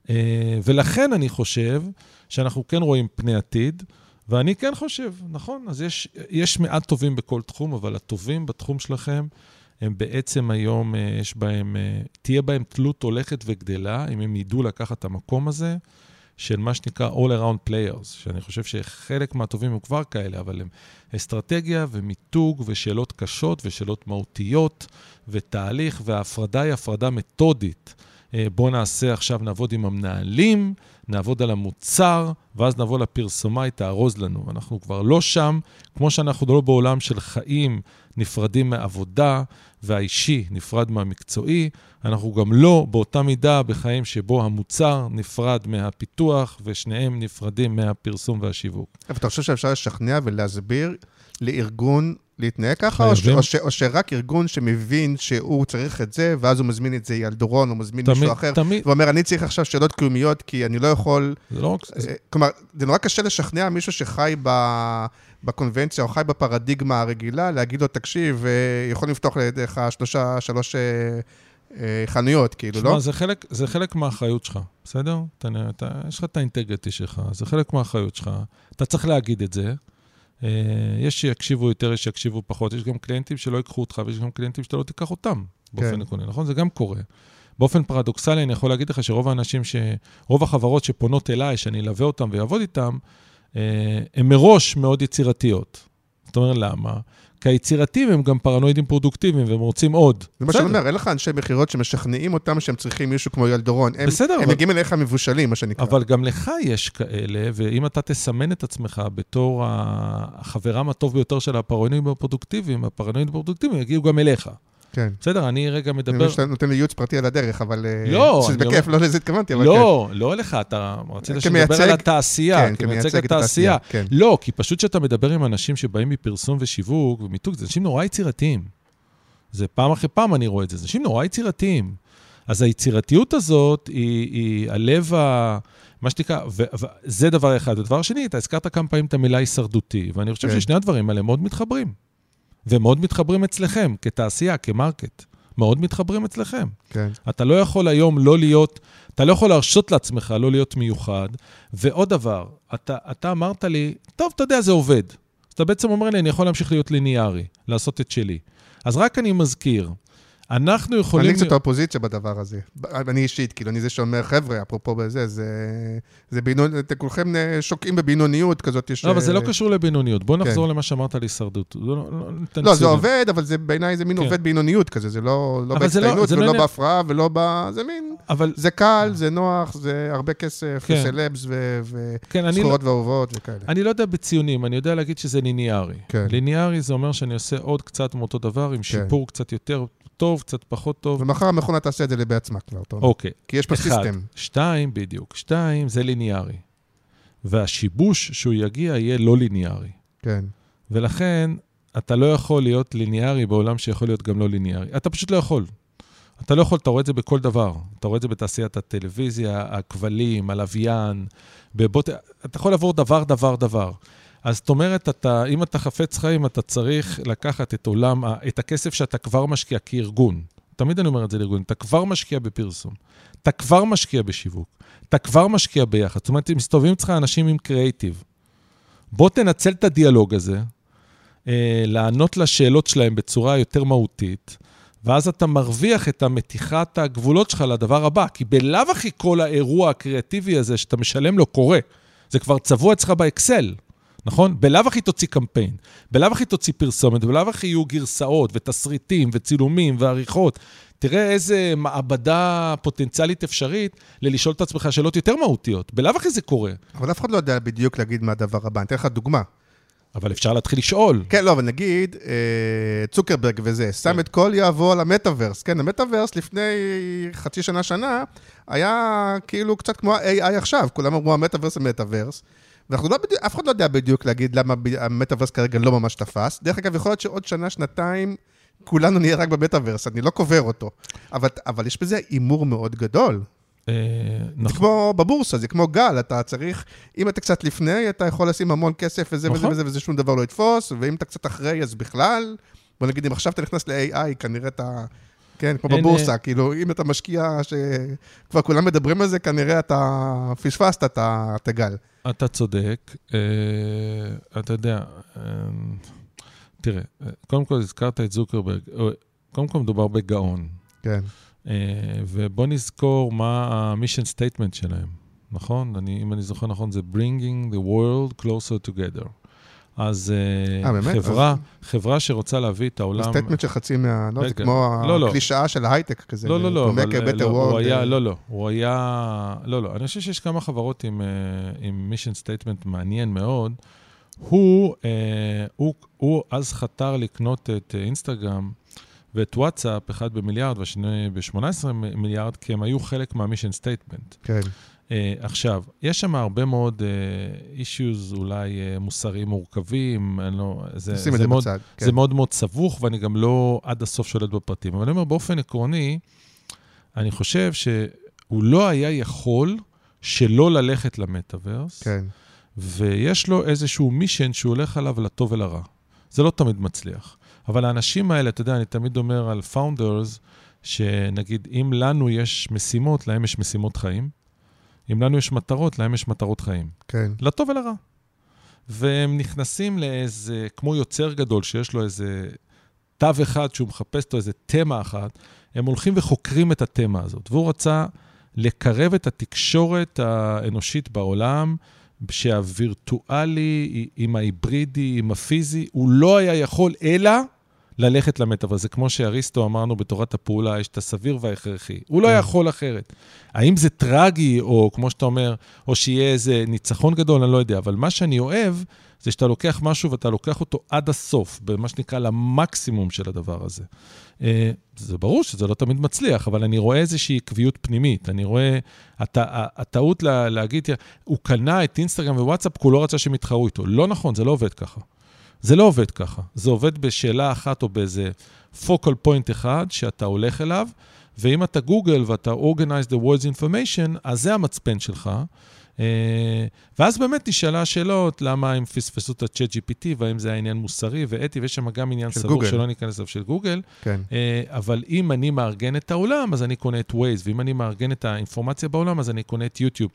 אה, ולכן אני חושב שאנחנו כן רואים פני עתיד, ואני כן חושב, נכון, אז יש, יש מעט טובים בכל תחום, אבל הטובים בתחום שלכם, הם בעצם היום, אה, יש בהם, אה, תהיה בהם תלות הולכת וגדלה, אם הם ידעו לקחת את המקום הזה. של מה שנקרא All Around Players, שאני חושב שחלק מהטובים הם כבר כאלה, אבל הם אסטרטגיה ומיתוג ושאלות קשות ושאלות מהותיות ותהליך, וההפרדה היא הפרדה מתודית. אה, בואו נעשה עכשיו, נעבוד עם המנהלים, נעבוד על המוצר, ואז נבוא לפרסומאי, תארוז לנו. אנחנו כבר לא שם, כמו שאנחנו לא בעולם של חיים נפרדים מעבודה, והאישי נפרד מהמקצועי, אנחנו גם לא באותה מידה בחיים שבו המוצר נפרד מהפיתוח, ושניהם נפרדים מהפרסום והשיווק. אבל אתה חושב שאפשר לשכנע ולהסביר לארגון להתנהג ככה, או, ש, או, ש, או שרק ארגון שמבין שהוא צריך את זה, ואז הוא מזמין את זה ילדורון, הוא מזמין תמיד, מישהו אחר, תמיד. ואומר, אני צריך עכשיו שאלות קיומיות, כי אני לא יכול... זה לא רק... אה, כלומר, זה נורא קשה לשכנע מישהו שחי ב... בקונבנציה, או חי בפרדיגמה הרגילה, להגיד לו, תקשיב, אה, יכול לפתוח לידיך שלושה, שלוש אה, חנויות, כאילו, שמה, לא? זה חלק, זה חלק מהאחריות שלך, בסדר? אתה, אתה, יש לך את האינטגריטי שלך, זה חלק מהאחריות שלך. אתה צריך להגיד את זה. אה, יש שיקשיבו יותר, יש שיקשיבו פחות, יש גם קליינטים שלא ייקחו אותך, ויש גם קליינטים שאתה לא תיקח אותם באופן כן. עקרוני, נכון? זה גם קורה. באופן פרדוקסלי, אני יכול להגיד לך שרוב האנשים, ש... רוב החברות שפונות אליי, שאני אלווה אותם ויעבוד איתם, הן מראש מאוד יצירתיות. זאת אומרת, למה? כי היצירתיים הם גם פרנואידים פרודוקטיביים, והם רוצים עוד. זה מה שאני אומר, אין לך אנשי מכירות שמשכנעים אותם שהם צריכים מישהו כמו אייל דורון. הם, בסדר, הם אבל- מגיעים אליך מבושלים, מה שנקרא. אבל גם לך יש כאלה, ואם אתה תסמן את עצמך בתור החברם הטוב ביותר של הפרנואידים הפרודוקטיביים, הפרנואידים הפרודוקטיביים יגיעו גם אליך. כן. בסדר, אני רגע אני מדבר... מבין שאתה נותן לי ייעוץ פרטי על הדרך, אבל... אה, לא, שזה אני בכיף, לא לזה התכוונתי, אבל כן. לא, לא לך, אתה רצית שנדבר כמייצג- על התעשייה, כן, כמייצג את התעשייה. כן. לא, כי פשוט כשאתה מדבר עם אנשים שבאים מפרסום ושיווק ומיתוג, זה אנשים נורא יצירתיים. זה פעם אחרי פעם אני רואה את זה, זה אנשים נורא יצירתיים. אז היצירתיות הזאת היא, היא הלב ה... מה שנקרא, וזה דבר אחד. ודבר שני, אתה הזכרת כמה פעמים את המילה הישרדותי, ואני חושב כן. ששני הדברים האלה מאוד מתחברים. ומאוד מתחברים אצלכם, כתעשייה, כמרקט. מאוד מתחברים אצלכם. כן. אתה לא יכול היום לא להיות, אתה לא יכול להרשות לעצמך לא להיות מיוחד. ועוד דבר, אתה, אתה אמרת לי, טוב, אתה יודע, זה עובד. אז אתה בעצם אומר לי, אני יכול להמשיך להיות ליניארי, לעשות את שלי. אז רק אני מזכיר, אנחנו יכולים... אני קצת האופוזיציה בדבר הזה. אני אישית, כאילו, אני זה שאומר, חבר'ה, אפרופו בזה, זה... זה בינוני, אתם כולכם אה, שוקעים בבינוניות כזאת, יש... לא, אבל זה לא אה, קשור לבינוניות. בוא כן. נחזור למה שאמרת על הישרדות. לא, לא, לא, לא, זה. עובד, אבל זה בעיניי זה מין כן. עובד בינוניות כזה, זה לא לא לא- בהצטיינות לא ולא עניין- בהפרעה ולא ב... זה מין... אבל זה קל, זה נוח, זה הרבה כסף, כן. וסלבס ו- כן, לא, ואהובות וכאלה. אני לא יודע בציונים, אני יודע להגיד שזה ליניארי. כן. ליניארי זה אומר שאני עושה עוד קצת מאותו דבר, עם שיפור קצת יותר טוב, קצת פחות טוב. ומחר המכונה תעשה את זה בעצמה כבר, אתה אומר. אוקיי. כי יש פה אחד. סיסטם. שתיים, בדיוק. שתיים, זה ליניארי. והשיבוש שהוא יגיע יהיה לא ליניארי. כן. ולכן, אתה לא יכול להיות ליניארי בעולם שיכול להיות גם לא ליניארי. אתה פשוט לא יכול. אתה לא יכול, אתה רואה את זה בכל דבר. אתה רואה את זה בתעשיית הטלוויזיה, הכבלים, הלוויין. בבוט... אתה יכול לעבור דבר, דבר, דבר. אז זאת אומרת, אתה, אם אתה חפץ חיים, אתה צריך לקחת את עולם, את הכסף שאתה כבר משקיע כארגון. תמיד אני אומר את זה לארגון, אתה כבר משקיע בפרסום, אתה כבר משקיע בשיווק, אתה כבר משקיע ביחד. זאת אומרת, מסתובבים אצלך אנשים עם קריאיטיב, בוא תנצל את הדיאלוג הזה, אה, לענות לשאלות שלהם בצורה יותר מהותית, ואז אתה מרוויח את המתיחת הגבולות שלך לדבר הבא, כי בלאו הכי כל האירוע הקריאטיבי הזה שאתה משלם לו קורה. זה כבר צבוע אצלך באקסל, נכון? בלאו הכי תוציא קמפיין, בלאו הכי תוציא פרסומת, בלאו הכי יהיו גרסאות ותסריטים וצילומים ועריכות. תראה איזה מעבדה פוטנציאלית אפשרית ללשאול את עצמך שאלות יותר מהותיות. בלאו הכי זה קורה, אבל אף אחד לא יודע בדיוק להגיד מה הדבר הבא. אני אתן לך דוגמה. אבל אפשר להתחיל לשאול. כן, לא, אבל נגיד, אה, צוקרברג וזה, שם את כל יהבו על המטאוורס. כן, המטאוורס לפני חצי שנה, שנה, היה כאילו קצת כמו ה-AI עכשיו. כולם אמרו המטאוורס המטאוורס. ואנחנו לא בדיוק, אף אחד לא יודע בדיוק להגיד למה המטאוורס כרגע לא ממש תפס. דרך אגב, יכול להיות שעוד שנה, שנתיים, כולנו נהיה רק במטאוורס, אני לא קובר אותו. אבל, אבל יש בזה הימור מאוד גדול. אה, זה נכון. כמו בבורסה, זה כמו גל, אתה צריך, אם אתה קצת לפני, אתה יכול לשים המון כסף וזה וזה נכון. וזה, וזה שום דבר לא יתפוס, ואם אתה קצת אחרי, אז בכלל, בוא נגיד, אם עכשיו אתה נכנס ל-AI, כנראה אתה, כן, כמו אין, בבורסה, כאילו, אם אתה משקיע שכבר כולם מדברים על זה, כנראה אתה פספסת את הגל. אתה צודק. אה, אתה יודע, אה, תראה, אה, קודם כל הזכרת את זוקרברג. קודם כל מדובר בגאון. כן, אה, ובוא נזכור מה ה mission statement שלהם, נכון? אני, אם אני זוכר נכון, זה bringing the world closer together. אז אה, אה, באמת? חברה, אז- חברה שרוצה להביא את העולם... סטייטמנט של חצי מה... לא, זה. כמו לא, לא. הקלישאה של ההייטק כזה. לא, לא, לא, to make a אה, better לא, הוא world, היה, אה, לא, לא, הוא היה, לא, לא, אני חושב שיש כמה חברות עם, אה, עם mission statement מעניין מאוד. הוא, אה, הוא, הוא אז חתר לקנות את אה, אינסטגרם ואת וואטסאפ, אחד במיליארד והשני ב-18 מיליארד, כי הם היו חלק מה mission statement. כן, אה, עכשיו, יש שם הרבה מאוד אישיוז אולי אה, מוסריים מורכבים, אני לא, זה, את זה זה מאוד, בצד. כן. זה מאוד מאוד סבוך, ואני גם לא עד הסוף שולט בפרטים. אבל אני אומר, באופן עקרוני, אני חושב שהוא לא היה יכול שלא ללכת למטאוורס, כן, ויש לו איזשהו mission שהוא הולך עליו לטוב ולרע. זה לא תמיד מצליח. אבל האנשים האלה, אתה יודע, אני תמיד אומר על founders, שנגיד, אם לנו יש משימות, להם יש משימות חיים. אם לנו יש מטרות, להם יש מטרות חיים. כן. לטוב ולרע. והם נכנסים לאיזה, כמו יוצר גדול, שיש לו איזה תו אחד שהוא מחפש לו איזה תמה אחת, הם הולכים וחוקרים את התמה הזאת. והוא רצה לקרב את התקשורת האנושית בעולם, שהווירטואלי עם ההיברידי, עם הפיזי, הוא לא היה יכול אלא ללכת למטאוורס. זה כמו שאריסטו אמרנו בתורת הפעולה, יש את הסביר וההכרחי. הוא לא כן. יכול אחרת. האם זה טרגי, או כמו שאתה אומר, או שיהיה איזה ניצחון גדול, אני לא יודע. אבל מה שאני אוהב, זה שאתה לוקח משהו ואתה לוקח אותו עד הסוף, במה שנקרא למקסימום של הדבר הזה. אה, זה ברור שזה לא תמיד מצליח, אבל אני רואה איזושהי עקביות פנימית. אני רואה, הט, הטעות לה, להגיד, הוא קנה את אינסטגרם ווואטסאפ כי הוא לא רצה שהם יתחרו איתו. לא נכון, זה לא עובד ככה. זה לא עובד ככה. זה עובד בשאלה אחת או באיזה focal point אחד שאתה הולך אליו, ואם אתה גוגל ואתה organize the world's information, אז זה המצפן שלך. אה, ואז באמת נשאלה השאלות, למה הם פספסו את ה-chat GPT, והאם זה היה עניין מוסרי ואתי, ויש שם גם עניין סבור גוגל. שלא ניכנס אליו של גוגל. כן. אה, אבל אם אני מארגן את העולם, אז אני קונה את Waze, ואם אני מארגן את האינפורמציה בעולם, אז אני קונה את יוטיוב.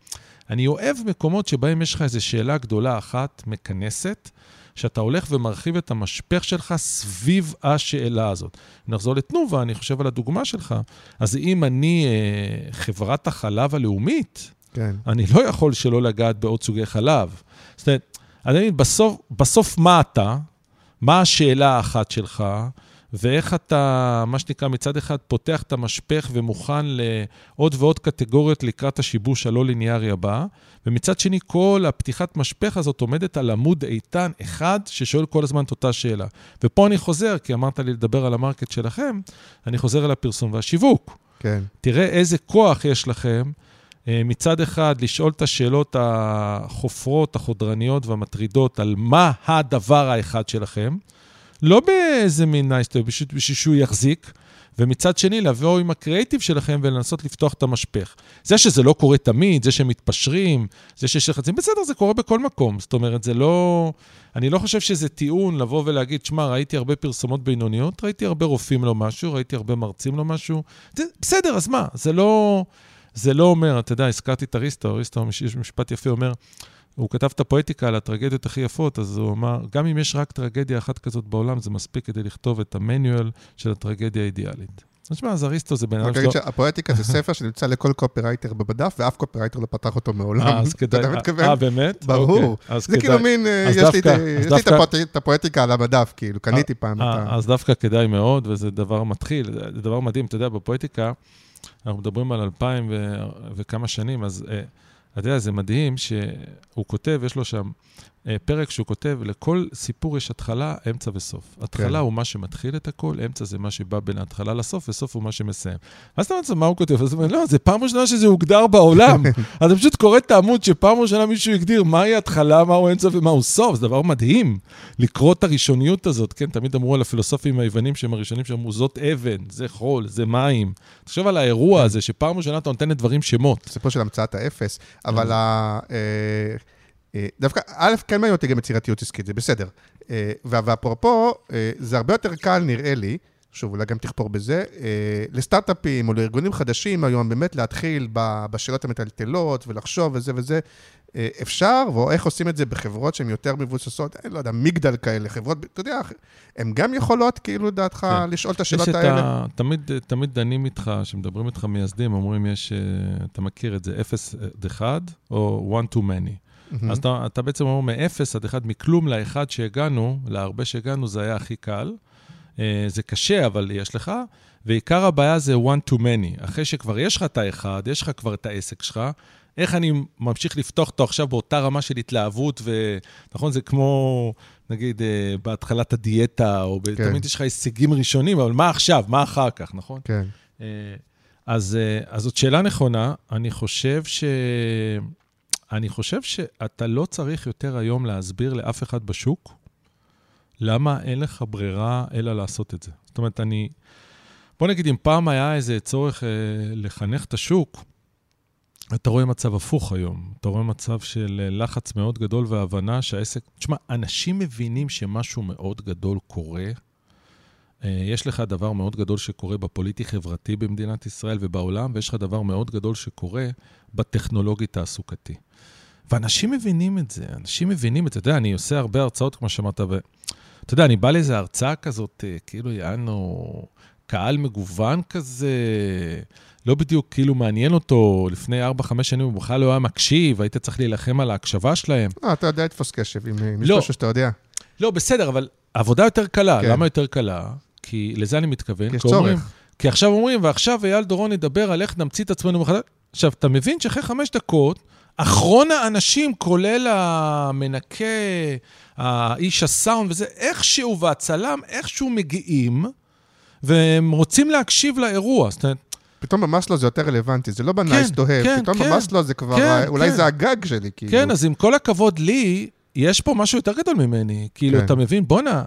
אני אוהב מקומות שבהם יש לך איזו שאלה גדולה אחת, מכנסת, שאתה הולך ומרחיב את המשפך שלך סביב השאלה הזאת. נחזור לתנובה, אני חושב על הדוגמה שלך. אז אם אני אה, חברת החלב הלאומית, כן. אני לא יכול שלא לגעת בעוד סוגי חלב. זאת אומרת, בסוף, בסוף מה אתה? מה השאלה האחת שלך? ואיך אתה, מה שנקרא, מצד אחד פותח את המשפך ומוכן לעוד ועוד קטגוריות לקראת השיבוש הלא ליניארי הבא, ומצד שני, כל הפתיחת משפך הזאת עומדת על עמוד איתן אחד ששואל כל הזמן את אותה שאלה. ופה אני חוזר, כי אמרת לי לדבר על המרקט שלכם, אני חוזר אל הפרסום והשיווק. כן. תראה איזה כוח יש לכם. אה, מצד אחד, לשאול את השאלות החופרות, החודרניות והמטרידות על מה הדבר האחד שלכם, לא באיזה מין nice to, בשביל שהוא יחזיק, ומצד שני, לבוא עם הקריאיטיב שלכם ולנסות לפתוח את המשפך. זה שזה לא קורה תמיד, זה שהם מתפשרים, זה שיש לחצים, בסדר, זה קורה בכל מקום. זאת אומרת, זה לא... אני לא חושב שזה טיעון לבוא ולהגיד, שמע, ראיתי הרבה פרסומות בינוניות, ראיתי הרבה רופאים לא משהו, ראיתי הרבה מרצים לא משהו. זה, בסדר, אז מה? זה לא... זה לא אומר, אתה יודע, הזכרתי את אריסטו, אריסטו, יש משפט יפה, אומר, הוא כתב את הפואטיקה על הטרגדיות הכי יפות, אז הוא אמר, גם אם יש רק טרגדיה אחת כזאת בעולם, זה מספיק כדי לכתוב את ה manual של הטרגדיה האידיאלית. אז שמע, אז אריסטו זה בן אדם שלו... הפואטיקה זה ספר שנמצא לכל קופירייטר במדף, ואף קופירייטר לא פתח אותו מעולם. אה, אז כדאי... אה, באמת? ברור. אוקיי, זה כאילו מין, אה, יש לי את הפואטיקה על המדף, כאילו, קניתי פעם את ה... אז דווקא כדאי מאוד, וזה דבר מתחיל, זה דבר מדהים. אתה יודע, בפואטיקה, אנחנו מדברים על אלפיים וכמה שנים, אז... אתה יודע, זה מדהים שהוא כותב, יש לו שם פרק שהוא כותב, לכל סיפור יש התחלה, אמצע וסוף. התחלה כן. הוא מה שמתחיל את הכל, אמצע זה מה שבא בין ההתחלה לסוף, וסוף הוא מה שמסיים. ואז אתה אומר, מה הוא כותב? אז הוא אומר, לא, זה פעם ראשונה שזה הוגדר בעולם. אתה פשוט קורא את העמוד שפעם ראשונה מישהו הגדיר מהי התחלה, מהו אמצע ומהו סוף. זה דבר מדהים, לקרוא את הראשוניות הזאת. כן, תמיד אמרו על הפילוסופים היוונים שהם הראשונים שאמרו, זאת אבן, זה חול, זה מים. תחשוב על האירוע כן. הזה, שפעם ראשונה אתה נותן לדברים שמות. סיפור של המצאת האפס, אבל כן. ה... אה, דווקא, א', כן מעניין אותי גם יצירתיות עסקית, זה בסדר. אה, ואפרופו, אה, זה הרבה יותר קל, נראה לי, שוב, אולי גם תכפור בזה, לסטארט-אפים או לארגונים חדשים היום באמת להתחיל בשאלות המטלטלות ולחשוב וזה וזה. אפשר, או איך עושים את זה בחברות שהן יותר מבוססות, אני לא יודע, מגדל כאלה, חברות, אתה יודע, הן גם יכולות, כאילו, לדעתך, כן. לשאול את השאלות האלה? ה... תמיד, תמיד דנים איתך, כשמדברים איתך מייסדים, אומרים, יש, אתה מכיר את זה, 0 עד 1 או 1 to many. Mm-hmm. אז אתה, אתה בעצם אומר מ-0 עד 1, מכלום ל-1 שהגענו, להרבה שהגענו, זה היה הכי קל. Uh, זה קשה, אבל יש לך. ועיקר הבעיה זה one to many. אחרי שכבר יש לך את האחד, יש לך כבר את העסק שלך, איך אני ממשיך לפתוח אותו עכשיו באותה רמה של התלהבות, ונכון, זה כמו, נגיד, uh, בהתחלת הדיאטה, או כן. תמיד יש לך הישגים ראשונים, אבל מה עכשיו? מה אחר כך, נכון? כן. Uh, אז, uh, אז זאת שאלה נכונה. אני חושב ש... אני חושב שאתה לא צריך יותר היום להסביר לאף אחד בשוק למה אין לך ברירה אלא לעשות את זה. זאת אומרת, אני... בוא נגיד, אם פעם היה איזה צורך אה, לחנך את השוק, אתה רואה מצב הפוך היום. אתה רואה מצב של אה, לחץ מאוד גדול והבנה שהעסק... תשמע, אנשים מבינים שמשהו מאוד גדול קורה. אה, יש לך דבר מאוד גדול שקורה בפוליטי-חברתי במדינת ישראל ובעולם, ויש לך דבר מאוד גדול שקורה בטכנולוגי-תעסוקתי. ואנשים מבינים את זה, אנשים מבינים את זה. אתה יודע, אני עושה הרבה הרצאות, כמו שאמרת, ואתה יודע, אני בא לאיזו הרצאה כזאת, אה, כאילו יענו קהל מגוון כזה, לא בדיוק כאילו מעניין אותו, לפני 4-5 שנים הוא בכלל לא היה מקשיב, היית צריך להילחם על ההקשבה שלהם. לא, אתה יודע לתפוס קשב, יש לא. משהו שאתה יודע. לא, בסדר, אבל עבודה יותר קלה. כן. למה יותר קלה? כי לזה אני מתכוון. כי יש אומרים- צורך. כי עכשיו אומרים, ועכשיו אייל דורון ידבר על איך נמציא את עצמנו מחדש. עכשיו, אתה מבין שאחרי חמש דקות, אחרון האנשים, כולל המנקה, האיש הסאונד וזה, איכשהו, והצלם, איכשהו מגיעים, והם רוצים להקשיב לאירוע. זאת אומרת, פתאום במאסלו זה יותר רלוונטי, זה לא ב-nice to have, כן, פתאום כן. במאסלו זה כבר, כן, אולי כן. זה הגג שלי, כאילו. כן, אז עם כל הכבוד לי, יש פה משהו יותר גדול ממני. כאילו, כן. אתה מבין? בואנה,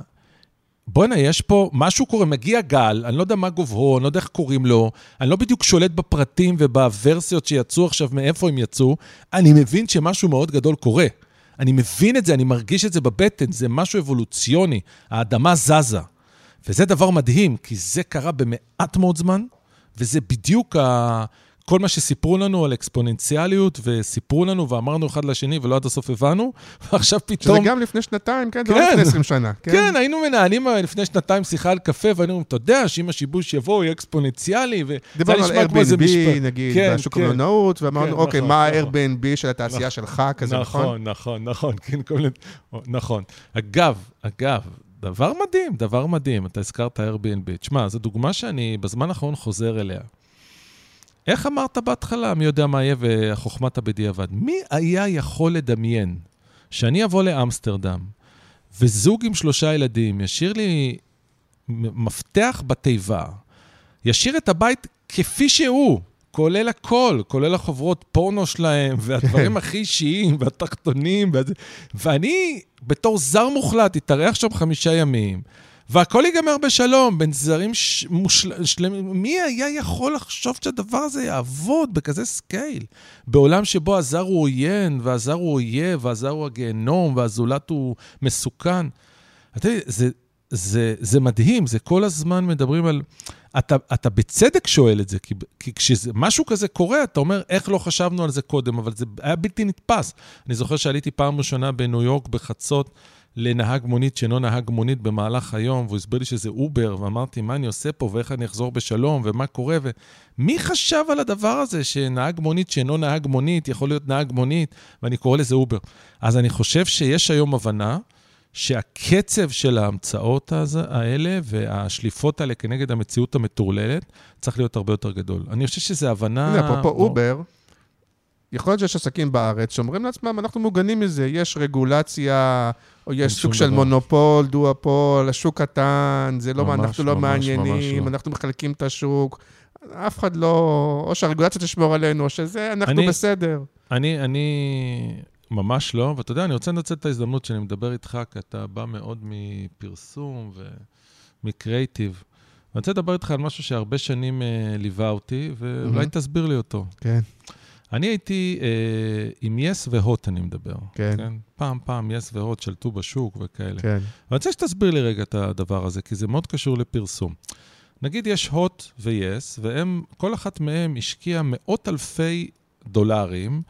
בואנה, יש פה, משהו קורה, מגיע גל, אני לא יודע מה גובהו, אני לא יודע איך קוראים לו, אני לא בדיוק שולט בפרטים ובוורסיות שיצאו עכשיו, מאיפה הם יצאו, אני מבין שמשהו מאוד גדול קורה. אני מבין את זה, אני מרגיש את זה בבטן, זה משהו אבולוציוני, האדמה זזה. וזה דבר מדהים, כי זה קרה במעט מאוד זמן, וזה בדיוק ה... כל מה שסיפרו לנו על אקספוננציאליות, וסיפרו לנו ואמרנו אחד לשני ולא עד הסוף הבנו, ועכשיו שזה פתאום... גם לפני שנתיים, כן, זה לא כן. לפני 20 שנה. כן, היינו מנהלים לפני שנתיים שיחה על קפה, והיינו אומרים, אתה יודע שאם השיבוש יבוא, יהיה אקספוננציאלי, וזה דיברנו על Airbnb. נגיד, כן, בשוק כן. המלונאות, ואמרנו, כן, אוקיי, נכון, מה נכון. ה-Airbnb של התעשייה שלך, כזה, נכון? נכון, נכון, נכון, כן, כל מיני... נכון. אגב, אגב, דבר מדהים, דבר מדהים, אתה הזכרת Airbnb. תשמע, זו דוגמה שאני בזמן האחרון חוזר אליה. איך אמרת בהתחלה, מי יודע מה יהיה והחוכמת הבדיעבד? מי היה יכול לדמיין שאני אבוא לאמסטרדם, וזוג עם שלושה ילדים ישאיר לי מפתח בתיבה, ישאיר את הבית כפי שהוא, כולל הכל, כולל החוברות פורנו שלהם, והדברים הכי אישיים, והתחתונים, וה... ואני, בתור זר מוחלט, אתארח שם חמישה ימים, והכל ייגמר בשלום, בין זרים ש... מושל... שלמים. מי היה יכול לחשוב שהדבר הזה יעבוד בכזה scale? בעולם שבו הזר הוא עוין, והזר הוא אויב, והזר הוא הגיהנום, והזולת הוא מסוכן. אתה יודע, זה, זה, זה מדהים, זה כל הזמן מדברים על... אתה, אתה בצדק שואל את זה, כי, כי כשמשהו כזה קורה, אתה אומר, איך לא חשבנו על זה קודם, אבל זה היה בלתי נתפס. אני זוכר שעליתי פעם ראשונה בניו יורק בחצות לנהג מונית שאינו נהג מונית במהלך היום, והוא הסביר לי שזה אובר, ואמרתי, מה אני עושה פה, ואיך אני אחזור בשלום, ומה קורה, ומי חשב על הדבר הזה, שנהג מונית שאינו נהג מונית יכול להיות נהג מונית, ואני קורא לזה אובר. אז אני חושב שיש היום הבנה, שהקצב של ההמצאות הזה- האלה והשליפות האלה כנגד המציאות המטורללת צריך להיות הרבה יותר גדול. אני חושב שזו הבנה... הנה, אפרופו אובר, יכול להיות שיש עסקים בארץ שאומרים לעצמם, אנחנו מוגנים מזה, יש רגולציה, יש אין סוג של דבר. מונופול, דואפול, השוק קטן, זה לא, ממש, אנחנו לא ממש, ממש מעניינים, לא. אנחנו מחלקים את השוק. אף אחד לא, או שהרגולציה תשמור עלינו, או שזה, אנחנו אני- בסדר. אני, אני ממש לא, ואתה יודע, אני רוצה לנצל את ההזדמנות שאני מדבר איתך, כי אתה בא מאוד מפרסום ומקרייטיב. ואני רוצה לדבר איתך על משהו שהרבה שנים אה, ליווה אותי, ואולי מהמם. תסביר לי אותו. כן, אני הייתי אה, עם יס והוט, אני מדבר. כן. פעם, פעם יס והוט שלטו בשוק וכאלה. כן. ואני רוצה שתסביר לי רגע את הדבר הזה, כי זה מאוד קשור לפרסום. נגיד יש הוט ויס, והם, כל אחת מהם השקיעה מאות אלפי דולרים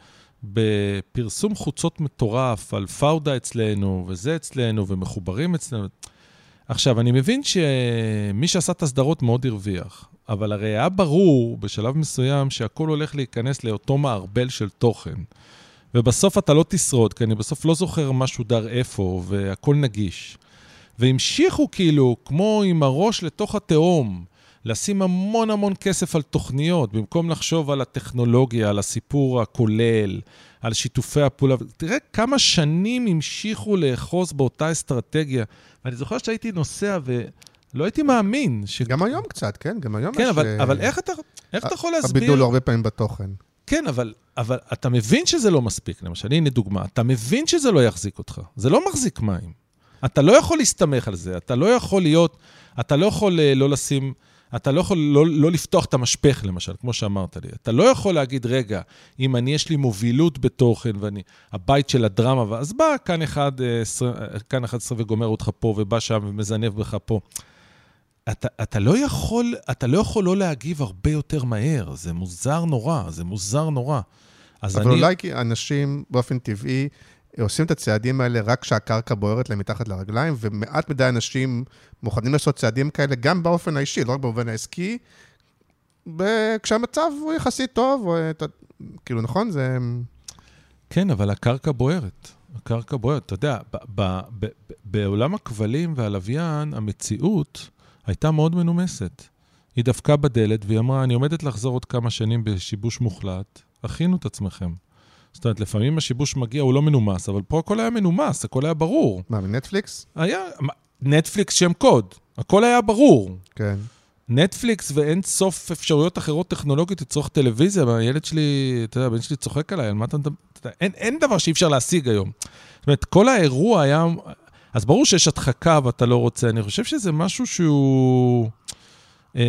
בפרסום חוצות מטורף על פאודה אצלנו, וזה אצלנו, ומחוברים אצלנו. עכשיו, אני מבין שמי שעשה את הסדרות מאוד הרוויח, אבל הרי היה ברור בשלב מסוים שהכל הולך להיכנס לאותו מערבל של תוכן. ובסוף אתה לא תשרוד, כי אני בסוף לא זוכר מה שודר איפה, והכל נגיש. והמשיכו כאילו, כמו עם הראש לתוך התהום, לשים המון המון כסף על תוכניות, במקום לחשוב על הטכנולוגיה, על הסיפור הכולל, על שיתופי הפעולה. תראה כמה שנים המשיכו לאחוז באותה אסטרטגיה. ואני זוכר שהייתי נוסע ולא הייתי מאמין. ש... גם היום קצת, כן? גם היום כן, יש... אבל, אה, אבל איך אתה, איך אתה יכול להסביר? הבידול הרבה פעמים בתוכן. כן, אבל, אבל אתה מבין שזה לא מספיק, למשל, הנה דוגמה, אתה מבין שזה לא יחזיק אותך, זה לא מחזיק מים. אתה לא יכול להסתמך על זה, אתה לא יכול להיות, אתה לא יכול אה, לא לשים, אתה לא יכול לא, לא לפתוח את המשפך, למשל, כמו שאמרת לי. אתה לא יכול להגיד, רגע, אם אני, יש לי מובילות בתוכן ואני הבית של הדרמה, אז בא כאן אחד, אה, אה, כאן 11 וגומר אותך פה, ובא שם ומזנב בך פה. אתה, אתה, לא יכול, אתה לא יכול לא להגיב הרבה יותר מהר, זה מוזר נורא, זה מוזר נורא. אז אבל אני... אולי כי אנשים באופן טבעי עושים את הצעדים האלה רק כשהקרקע בוערת להם מתחת לרגליים, ומעט מדי אנשים מוכנים לעשות צעדים כאלה גם באופן האישי, לא רק במובן העסקי, כשהמצב הוא יחסית טוב, או, כאילו, נכון? זה... כן, אבל הקרקע בוערת. הקרקע בוערת. אתה יודע, בעולם הכבלים והלוויין, המציאות הייתה מאוד מנומסת. היא דפקה בדלת והיא אמרה, אני עומדת לחזור עוד כמה שנים בשיבוש מוחלט, הכינו את עצמכם. זאת אומרת, לפעמים השיבוש מגיע, הוא לא מנומס, אבל פה הכל היה מנומס, הכל היה ברור. מה, מנטפליקס? היה, נטפליקס שם קוד, הכל היה ברור. כן. נטפליקס ואין סוף אפשרויות אחרות טכנולוגיות לצרוך טלוויזיה, הילד שלי, אתה יודע, הבן שלי צוחק עליי, על מה אתה מדבר? אין, אין דבר שאי אפשר להשיג היום. זאת אומרת, כל האירוע היה... אז ברור שיש הדחקה ואתה לא רוצה, אני חושב שזה משהו שהוא... אה,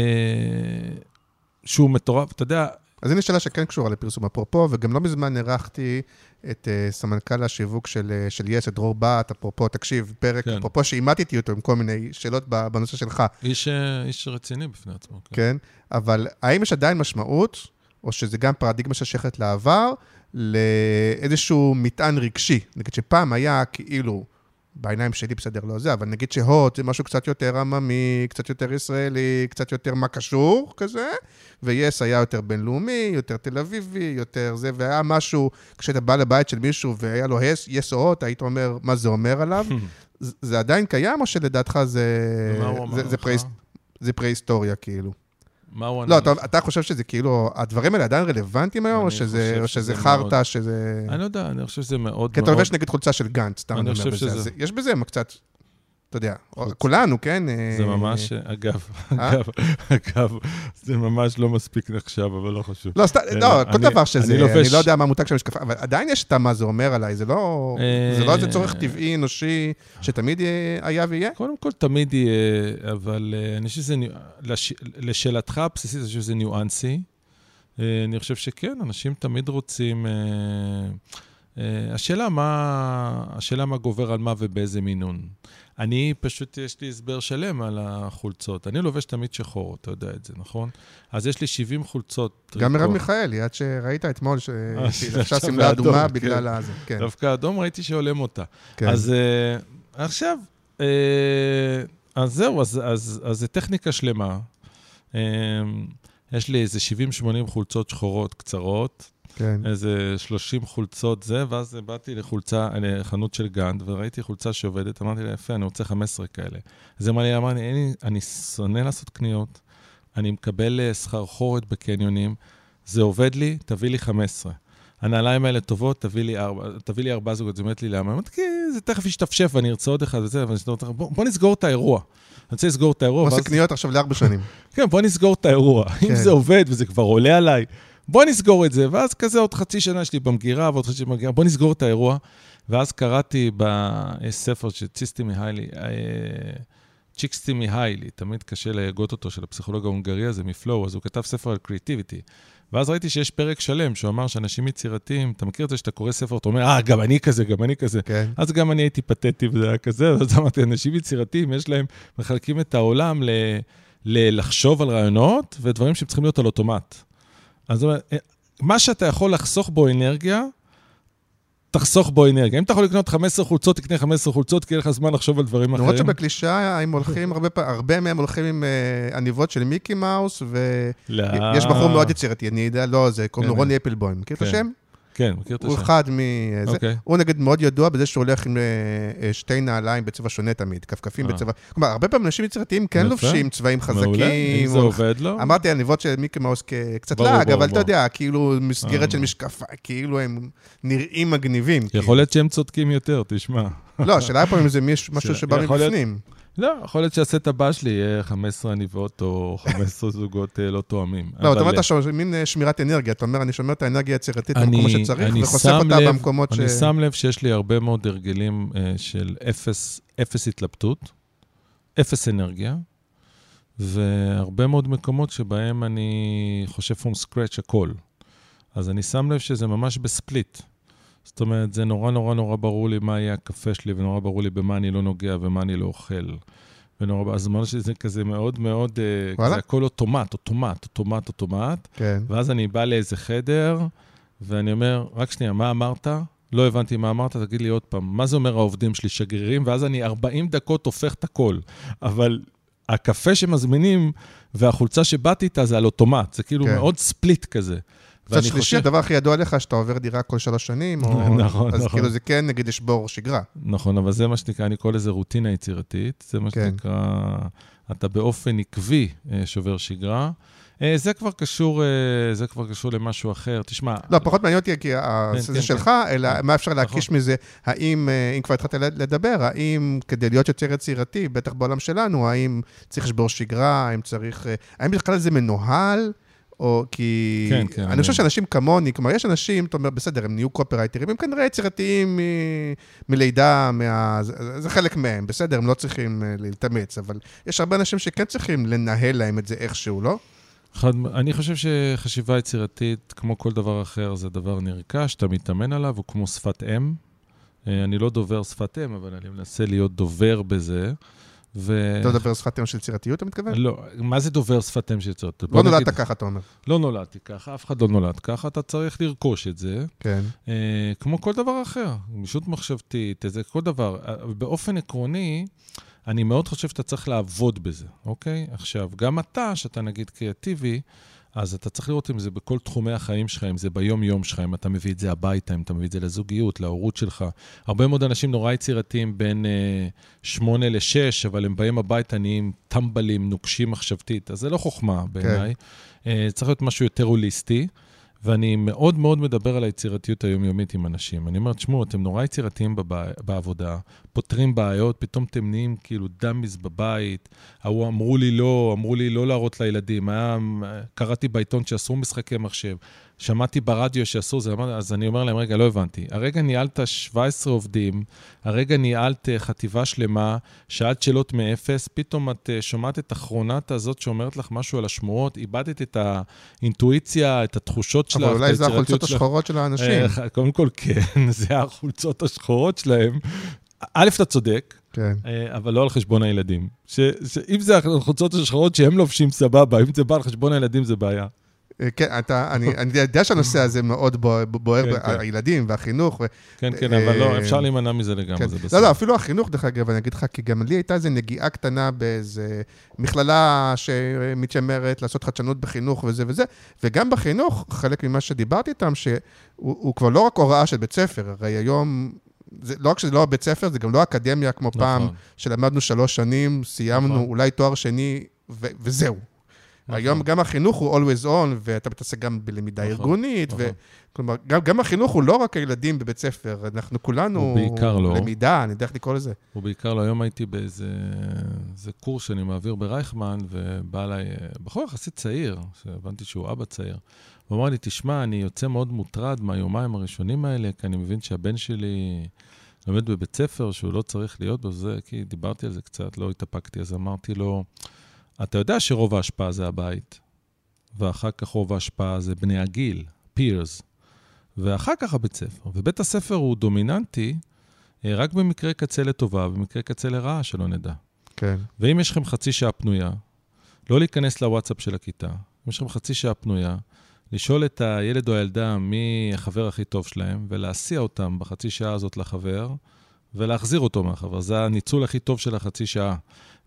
שהוא מטורף, אתה יודע... אז הנה שאלה שכן קשורה לפרסום אפרופו, וגם לא מזמן אירחתי את uh, סמנכ"ל השיווק של, uh, של יס, את דרור בת, אפרופו, תקשיב, פרק, כן. אפרופו שאימתתי אותו עם כל מיני שאלות בנושא שלך. איש, אה, איש רציני בפני עצמו. כן. כן, אבל האם יש עדיין משמעות, או שזה גם פרדיגמה ששייכת לעבר, לאיזשהו מטען רגשי? נגיד שפעם היה כאילו... בעיניים שלי בסדר לא זה, אבל נגיד שהוט זה משהו קצת יותר עממי, קצת יותר ישראלי, קצת יותר מה קשור כזה, ויס היה יותר בינלאומי, יותר תל אביבי, יותר זה, והיה משהו, כשאתה בא לבית של מישהו והיה לו יס, יס או הוט, היית אומר, מה זה אומר עליו? זה עדיין קיים, או שלדעתך זה... הוא אמר לך? זה פרה-היסטוריה, כאילו. מה הוא ענה? לא, אתה, אתה חושב שזה כאילו, הדברים האלה עדיין רלוונטיים היום, או שזה, שזה חרטא, שזה... אני לא יודע, אני חושב שזה מאוד מאוד... כי אתה לובש נגיד חולצה של גנץ, סתם אני חושב שזה... יש בזה קצת אתה יודע, כולנו, כן? זה אה, ממש, אגב, אה? אגב, אגב, זה ממש לא מספיק נחשב, אבל לא חשוב. לא, לא, כל דבר שזה, אני לא יודע מה המותג של המשקפה, אבל עדיין יש את מה זה אומר עליי, זה לא, זה לא איזה צורך טבעי, אנושי, שתמיד היה ויהיה? קודם כל, תמיד יהיה, אבל אה, אני חושב שזה, לשאלתך הבסיסית, אני חושב שזה ניואנסי. אני חושב שכן, אנשים תמיד רוצים... השאלה מה, השאלה מה גובר על מה ובאיזה מינון. אני פשוט, יש לי הסבר שלם על החולצות. אני לובש תמיד שחור, אתה יודע את זה, נכון? אז יש לי 70 חולצות. גם מרב מיכאלי, עד שראית אתמול שהיא לבשה שמלה אדומה בגלל כן. הזה. כן. דווקא אדום ראיתי שהולם אותה. כן. אז uh, עכשיו, uh, אז זהו, אז, זה טכניקה שלמה. יש לי איזה 70-80 חולצות שחורות קצרות. כן. איזה 30 חולצות זה, ואז באתי לחולצה, לחנות של גנד, וראיתי חולצה שעובדת, אמרתי לה, יפה, אני רוצה 15 כאלה. אז אמר לי, אמר לי, אני, אני שונא לעשות קניות, אני מקבל אה, שכר חורת בקניונים, זה עובד לי, תביא לי 15. הנעליים האלה טובות, תביא לי ארבע, תביא לי ארבע זוגות. זה אומרת לי, למה? אמרתי, כי זה תכף ישתפשף ואני ארצה עוד אחד וזה, אבל בוא, בוא נסגור את האירוע. אני רוצה לסגור את האירוע. עושה קניות עכשיו לארבע שנים. כן, בוא נסגור את האירוע. אם כן. זה עובד וזה כבר עולה עליי, בוא נסגור את זה, ואז כזה עוד חצי שנה שלי במגירה ועוד חצי שנה במגירה, בוא נסגור את האירוע. ואז קראתי בספר של ציסטי מיהיילי, אה, צ'יקסטי מיהיילי, תמיד קשה להגות אותו, של הפסיכולוג ההונגרי הזה מפלואו, אז הוא כתב ספר על קריאטיביטי. ואז ראיתי שיש פרק שלם שהוא אמר שאנשים יצירתיים, אתה מכיר את זה שאתה קורא ספר, אתה אומר, אה, גם אני כזה, גם אני כזה. כן. אז גם אני הייתי פתטי וזה היה כזה, אז אמרתי, אנשים יצירתיים, יש להם, מחלקים את העולם ל, ל, לחשוב על רעיונות ודברים שהם צריכים להיות על אוטומט. אז מה שאתה יכול לחסוך בו אנרגיה, תחסוך בו אנרגיה. אם אתה יכול לקנות 15 חולצות, תקנה 15 חולצות, כי יהיה לך זמן לחשוב על דברים אחרים. למרות שבקלישה הם הולכים, הרבה, הרבה מהם הולכים עם uh, עניבות של מיקי מאוס, ויש בחור מאוד יצירתי, אני יודע, לא, זה קוראים לו. רוני אפלבוים. מכיר את כן. השם? כן, מכיר את השם. הוא אחד מ... Okay. אוקיי. הוא נגיד מאוד ידוע בזה שהוא הולך עם אה, אה, שתי נעליים בצבע שונה תמיד, כפכפים אה. בצבע... כלומר, הרבה פעמים אנשים יצירתיים כן לובשים צבעים חזקים. מעולה, אם זה עובד לו. אמרתי, הניבות של מיקי מאוס קצת לעג, אבל אתה יודע, כאילו מסגרת של משקפה, כאילו הם נראים מגניבים. יכול כאילו. להיות שהם צודקים יותר, תשמע. לא, השאלה פה אם זה משהו שבא מבפנים. לא, יכול להיות שהסט הבא שלי יהיה 15 עניבות או 15 זוגות אה, לא תואמים. לא, אתה אומר, אתה מין אה, שמירת אנרגיה. אתה אומר, אני שומר את האנרגיה היצירתית במקומות שצריך, וחושף אותה במקומות ש... אני שם לב שיש לי הרבה מאוד הרגלים אה, של אפס התלבטות, אפס אנרגיה, והרבה מאוד מקומות שבהם אני חושב from scratch הכל. אז אני שם לב שזה ממש בספליט. זאת אומרת, זה נורא נורא נורא ברור לי מה יהיה הקפה שלי, ונורא ברור לי במה אני לא נוגע ומה אני לא אוכל. ונורא, אז אמרנו שזה כזה מאוד מאוד, אה, וואלה? כזה הכל אוטומט, אוטומט, אוטומט, אוטומט. כן. ואז אני בא לאיזה חדר, ואני אומר, רק שנייה, מה אמרת? לא הבנתי מה אמרת, תגיד לי עוד פעם, מה זה אומר העובדים שלי שגרירים? ואז אני 40 דקות הופך את הכל. אבל הקפה שמזמינים והחולצה שבאתי איתה זה על אוטומט, זה כאילו כן. מאוד ספליט כזה. ואני שלישי, הדבר הכי ידוע לך, שאתה עובר דירה כל שלוש שנים, או... נכון, אז נכון. כאילו זה כן, נגיד, לשבור שגרה. נכון, אבל זה מה שנקרא, אני קורא לזה רוטינה יצירתית. זה מה כן. שנקרא, אתה באופן עקבי אה, שובר שגרה. אה, זה כבר קשור, אה, זה כבר קשור למשהו אחר. תשמע, לא, פחות מעניין אותי כי כן, זה כן, שלך. אלא מה אפשר להקיש מזה, האם, אם כבר התחלת לדבר, האם כדי להיות יותר יצירתי, בטח בעולם שלנו, האם צריך לשבור שגרה, האם צריך, האם בכלל זה מנוהל? או כי... כן, כן, אני חושב שאנשים כמוני, כלומר, יש אנשים, אתה אומר, בסדר, הם נהיו קופרייטרים, הם כנראה יצירתיים מ- מלידה, מה... זה, זה חלק מהם, בסדר, הם לא צריכים אה, להתאמץ, אבל יש הרבה אנשים שכן צריכים לנהל להם את זה איכשהו, לא? אחד, אני חושב שחשיבה יצירתית, כמו כל דבר אחר, זה דבר נרכש, אתה מתאמן עליו, הוא כמו שפת אם. אה, אני לא דובר שפת אם, אבל אני מנסה להיות דובר בזה. ו... אתה מדבר שפת אם של יצירתיות, אתה מתכוון? לא, מה זה דובר שפת אם של יצירתיות? לא נולדת נגיד- ככה, אתה אומר. לא נולדתי ככה, אף אחד לא נולד ככה, אתה צריך לרכוש את זה. כן. אה, כמו כל דבר אחר, גמישות מחשבתית, איזה כל דבר. אה, באופן עקרוני, אני מאוד חושב שאתה צריך לעבוד בזה, אוקיי? עכשיו, גם אתה, שאתה נגיד קריאטיבי, אז אתה צריך לראות אם זה בכל תחומי החיים שלך, אם זה ביום-יום שלך, אם אתה מביא את זה הביתה, אם אתה מביא את זה לזוגיות, להורות שלך. הרבה מאוד אנשים נורא יצירתיים בין אה, שמונה לשש, אבל הם באים הביתה, נהיים טמבלים, נוקשים מחשבתית. אז זה לא חוכמה בעיניי. אה, צריך להיות משהו יותר הוליסטי. ואני מאוד מאוד מדבר על היצירתיות היומיומית עם אנשים. אני אומר, תשמעו, אתם נורא יצירתיים בב... בעבודה, פותרים בעיות, פתאום אתם נהיים כאילו דמיז בבית. ההוא אמרו לי לא, אמרו לי לא להראות לילדים. היה, קראתי בעיתון שאסור משחקי מחשב. שמעתי ברדיו שאסור זה, אז אני אומר להם, רגע, לא הבנתי. הרגע ניהלת 17 עובדים, הרגע ניהלת אה, חטיבה שלמה, שאלת שאלות מאפס, פתאום את אה, שומעת את אחרונת הזאת שאומרת לך משהו על השמועות, איבדת את האינטואיציה, את התחושות שלך, אבל אולי זה החולצות שלך. השחורות של האנשים. אה, קודם כל, כן, זה החולצות השחורות שלהם. א', אתה צודק, כן. אבל לא על חשבון הילדים. ש- שאם זה החולצות השחורות שהם לובשים, סבבה, אם זה בא על חשבון הילדים, זה בעיה. כן, אתה, אני, אני יודע שהנושא הזה מאוד בוע- בוער, כן, כן. הילדים והחינוך. ו- כן, כן, אבל לא, אה, אפשר להימנע מזה כן. לגמרי, זה לא, בסדר. לא, אפילו החינוך, דרך אגב, אני אגיד לך, כי גם לי הייתה איזו נגיעה קטנה באיזה מכללה שמתיימרת לעשות חדשנות בחינוך וזה וזה, וגם בחינוך, חלק ממה שדיברתי איתם, שהוא הוא כבר לא רק הוראה של בית ספר, הרי היום... זה לא רק שזה לא בית ספר, זה גם לא אקדמיה כמו פעם, נכון. שלמדנו שלוש שנים, סיימנו נכון. אולי תואר שני, ו- וזהו. היום גם החינוך הוא always on, ואתה מתעסק גם בלמידה נכון, ארגונית, נכון. כלומר, גם, גם החינוך הוא לא רק הילדים בבית ספר, אנחנו כולנו... הוא בעיקר לא. למידה, אני יודע איך לקרוא לזה. ובעיקר לא, היום הייתי באיזה איזה קורס שאני מעביר ברייכמן, ובא אליי אה, בחור יחסית צעיר, שהבנתי שהוא אבא צעיר. הוא אמר לי, תשמע, אני יוצא מאוד מוטרד מהיומיים הראשונים האלה, כי אני מבין שהבן שלי לומד בבית ספר שהוא לא צריך להיות בו, זה, כי דיברתי על זה קצת, לא התאפקתי, אז אמרתי לו, אתה יודע שרוב ההשפעה זה הבית, ואחר כך רוב ההשפעה זה בני הגיל, peers, ואחר כך הבית ספר. ובית הספר הוא דומיננטי, אה, רק במקרה קצה לטובה, במקרה קצה לרעה, שלא נדע. כן. ואם יש לכם חצי שעה פנויה, לא להיכנס לוואטסאפ של הכיתה. אם יש לכם חצי שעה פנויה, לשאול את הילד או הילדה מי החבר הכי טוב שלהם, ולהסיע אותם בחצי שעה הזאת לחבר, ולהחזיר אותו מהחבר. זה הניצול הכי טוב של החצי שעה.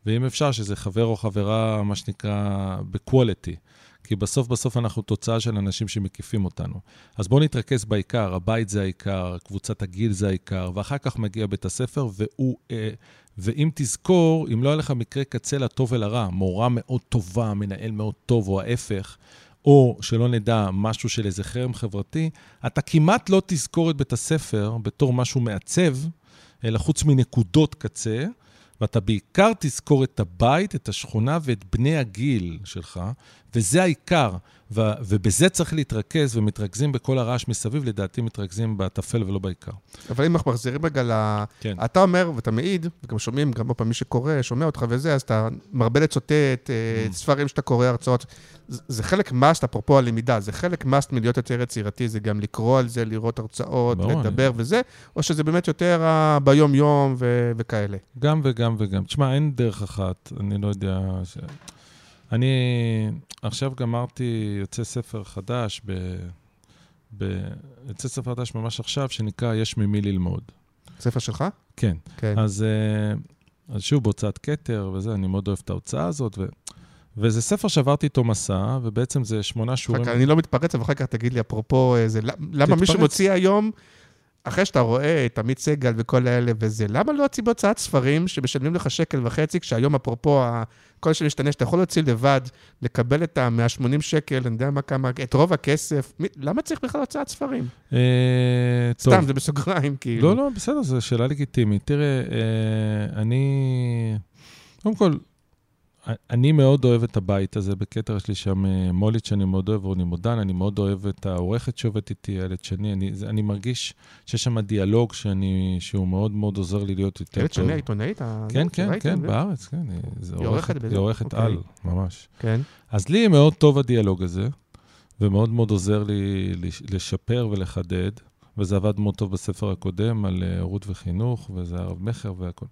ואם אפשר, שזה חבר או חברה, מה שנקרא, בקוולטי. כי בסוף בסוף אנחנו תוצאה של אנשים שמקיפים אותנו. אז בואו נתרכז בעיקר, הבית זה העיקר, קבוצת הגיל זה העיקר, ואחר כך מגיע בית הספר, והוא... אה, ואם תזכור, אם לא היה לך מקרה קצה לטוב ולרע, מורה מאוד טובה, מנהל מאוד טוב, או ההפך, או שלא נדע, משהו של איזה חרם חברתי, אתה כמעט לא תזכור את בית הספר בתור משהו מעצב, אלא חוץ מנקודות קצה, ואתה בעיקר תזכור את הבית, את השכונה ואת בני הגיל שלך, וזה העיקר, ו- ובזה צריך להתרכז, ומתרכזים בכל הרעש מסביב, לדעתי מתרכזים בטפל ולא בעיקר. אבל אם אנחנו מחזירים רגע ל... כן. אתה אומר, ואתה מעיד, וגם שומעים, גם עוד פעם מי שקורא, שומע אותך וזה, אז אתה מרבה לצוטט, אה, Mm. ספרים שאתה קורא, הרצאות. זה- זה חלק מאסט, אפרופו הלמידה, זה חלק מאסט מלהיות יותר יצירתי, זה גם לקרוא על זה, לראות הרצאות, ברור, לדבר וזה, או שזה באמת יותר ה- ביום-יום ו- וכאלה. גם וגם וגם. תשמע, אין דרך אחת, אני לא יודע... ש... אני עכשיו גמרתי, יוצא ספר חדש ב... ב... יוצא ספר חדש ממש עכשיו, שנקרא "יש ממי ללמוד". ספר שלך? כן. כן. אז, אה, אז שוב, בהוצאת כתר וזה, אני מאוד אוהב את ההוצאה הזאת, ו... וזה ספר שעברתי איתו מסע, ובעצם זה שמונה שיעורים... כך, אני לא מתפרץ, אבל אחר כך תגיד לי, אפרופו, איזה, למה מי תתפרץ. שמוציא היום, אחרי שאתה רואה את עמית סגל וכל האלה וזה, למה לא להוציא בהוצאת ספרים שמשלמים לך שקל וחצי, כשהיום, אפרופו, ה- כל שמשתנה, שאתה יכול להוציא לבד, לקבל את ה-180 שקל, אני יודע מה כמה, את רוב הכסף, מי, למה צריך בכלל הוצאת ספרים? אה, טוב. סתם, זה בסוגריים, כאילו. לא, לא, בסדר, זו שאלה לגיטימית. תראה, אה, אני... קודם כל, אני מאוד אוהב את הבית הזה בכתר, יש לי שם אה, מולית שאני מאוד אוהב, רוני מודן, אני מאוד אוהב את העורכת שעובדת איתי, איילת שני, אני, אני מרגיש שיש שם דיאלוג שאני, שהוא מאוד מאוד עוזר לי להיות יותר איילת טוב. שני העיתונאית? ה- כן, כן, כן? בארץ, כן. היא- עורכת, בזה? היא עורכת אוקיי. על, ממש. כן. אז לי מאוד טוב הדיאלוג הזה, ומאוד מאוד עוזר לי לש- לשפר ולחדד, וזה עבד מאוד טוב בספר הקודם על אה, הורות וחינוך, וזה הרב מכר והכל.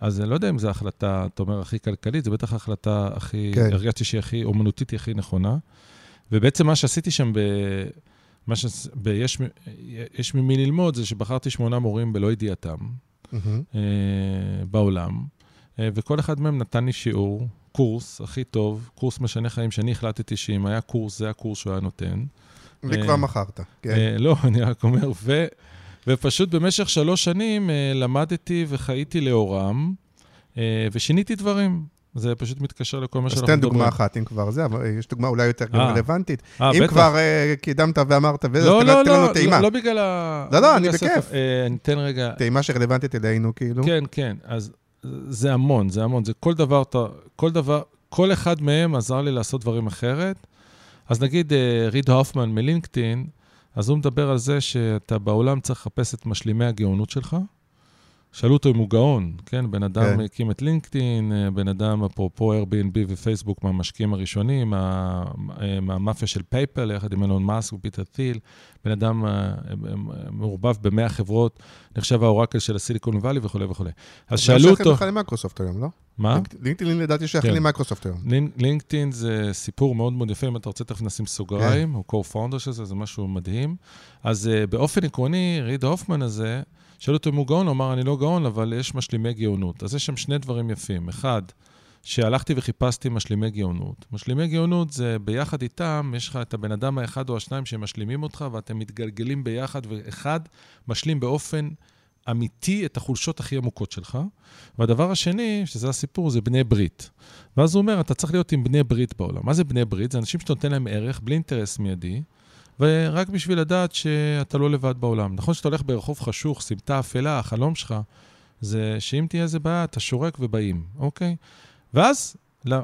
אז אני לא יודע אם זו החלטה, אתה אומר, הכי כלכלית, זו בטח ההחלטה הכי, כן. הרגשתי שהיא הכי, אומנותית היא הכי נכונה. ובעצם מה שעשיתי שם ב... מה ש... ביש יש ממי ללמוד, זה שבחרתי שמונה מורים בלא ידיעתם מהמם. אה, בעולם, אה, וכל אחד מהם נתן לי שיעור, קורס הכי טוב, קורס משנה חיים, שאני החלטתי שאם היה קורס, זה הקורס שהוא היה נותן. לי אה, כבר מכרת, כן. אה, לא, אני רק אומר, ו, ופשוט במשך שלוש שנים אה, למדתי וחייתי לאורם, אה, ושיניתי דברים. זה פשוט מתקשר לכל מה אז שאנחנו תן מדברים. דוגמה אחת, אם כבר זה, אבל יש דוגמה אולי יותר גם אה. רלוונטית. אם. כבר קידמת ואמרת, וזה, לא, תן לא, תן לנו לא, טעימה. לא, לא בגלל ה... לא, לא, אני. בכיף. אני אתן רגע... טעימה שרלוונטית אלינו, כאילו. כן, כן. אז זה המון, זה המון. זה כל דבר, כל דבר, כל אחד מהם עזר לי לעשות דברים אחרת. אז נגיד ריד הופמן מ-LinkedIn, אז הוא מדבר על זה שאתה בעולם צריך לחפש את משלימי הגאונות שלך. שאלו אותו אם הוא גאון, כן? בן אדם כן. הקים את LinkedIn, אה, בן אדם, אפרופו Airbnb ופייסבוק, מהמשקיעים הראשונים, מה- אה, מהמאפיה של פייפל, יחד עם אילון מאסק ופיטר thiel, בן אדם אה, מעורבב במאה חברות, נחשב ה-oracle של הסיליקון ואלי וכולי וכולי. אז זה שאלו אותו... בכלל למייקרוסופט היום, לא? מה? לינקדאין לדעתי שייכים כן. למייקרוסופט היום. לינק- לינקדאין זה סיפור מאוד מאוד יפה, אם אתה רוצה תכף נשים סוגריים, הוא co-founder של זה, זה משהו מדהים. אז באופן עקרוני, ריד הופמן הזה, שאלו אותו אם הוא גאון, הוא אמר, אני לא גאון, אבל יש משלימי גאונות. אז יש שם שני דברים יפים. אחד, שהלכתי וחיפשתי משלימי גאונות. משלימי גאונות זה ביחד איתם, יש לך את הבן אדם האחד או השניים שמשלימים אותך, ואתם מתגלגלים ביחד, ואחד משלים באופן אמיתי את החולשות הכי עמוקות שלך. והדבר השני, שזה הסיפור, זה בני ברית. ואז הוא אומר, אתה צריך להיות עם בני ברית בעולם. מה זה בני ברית? זה אנשים שאתה נותן להם ערך, בלי אינטרס מיידי, ורק בשביל לדעת שאתה לא לבד בעולם. נכון שאתה הולך ברחוב חשוך, סמטה אפלה, החלום שלך, זה שאם תהיה איזה בעיה, אתה שורק ובאים, אוקיי? ואז, לא,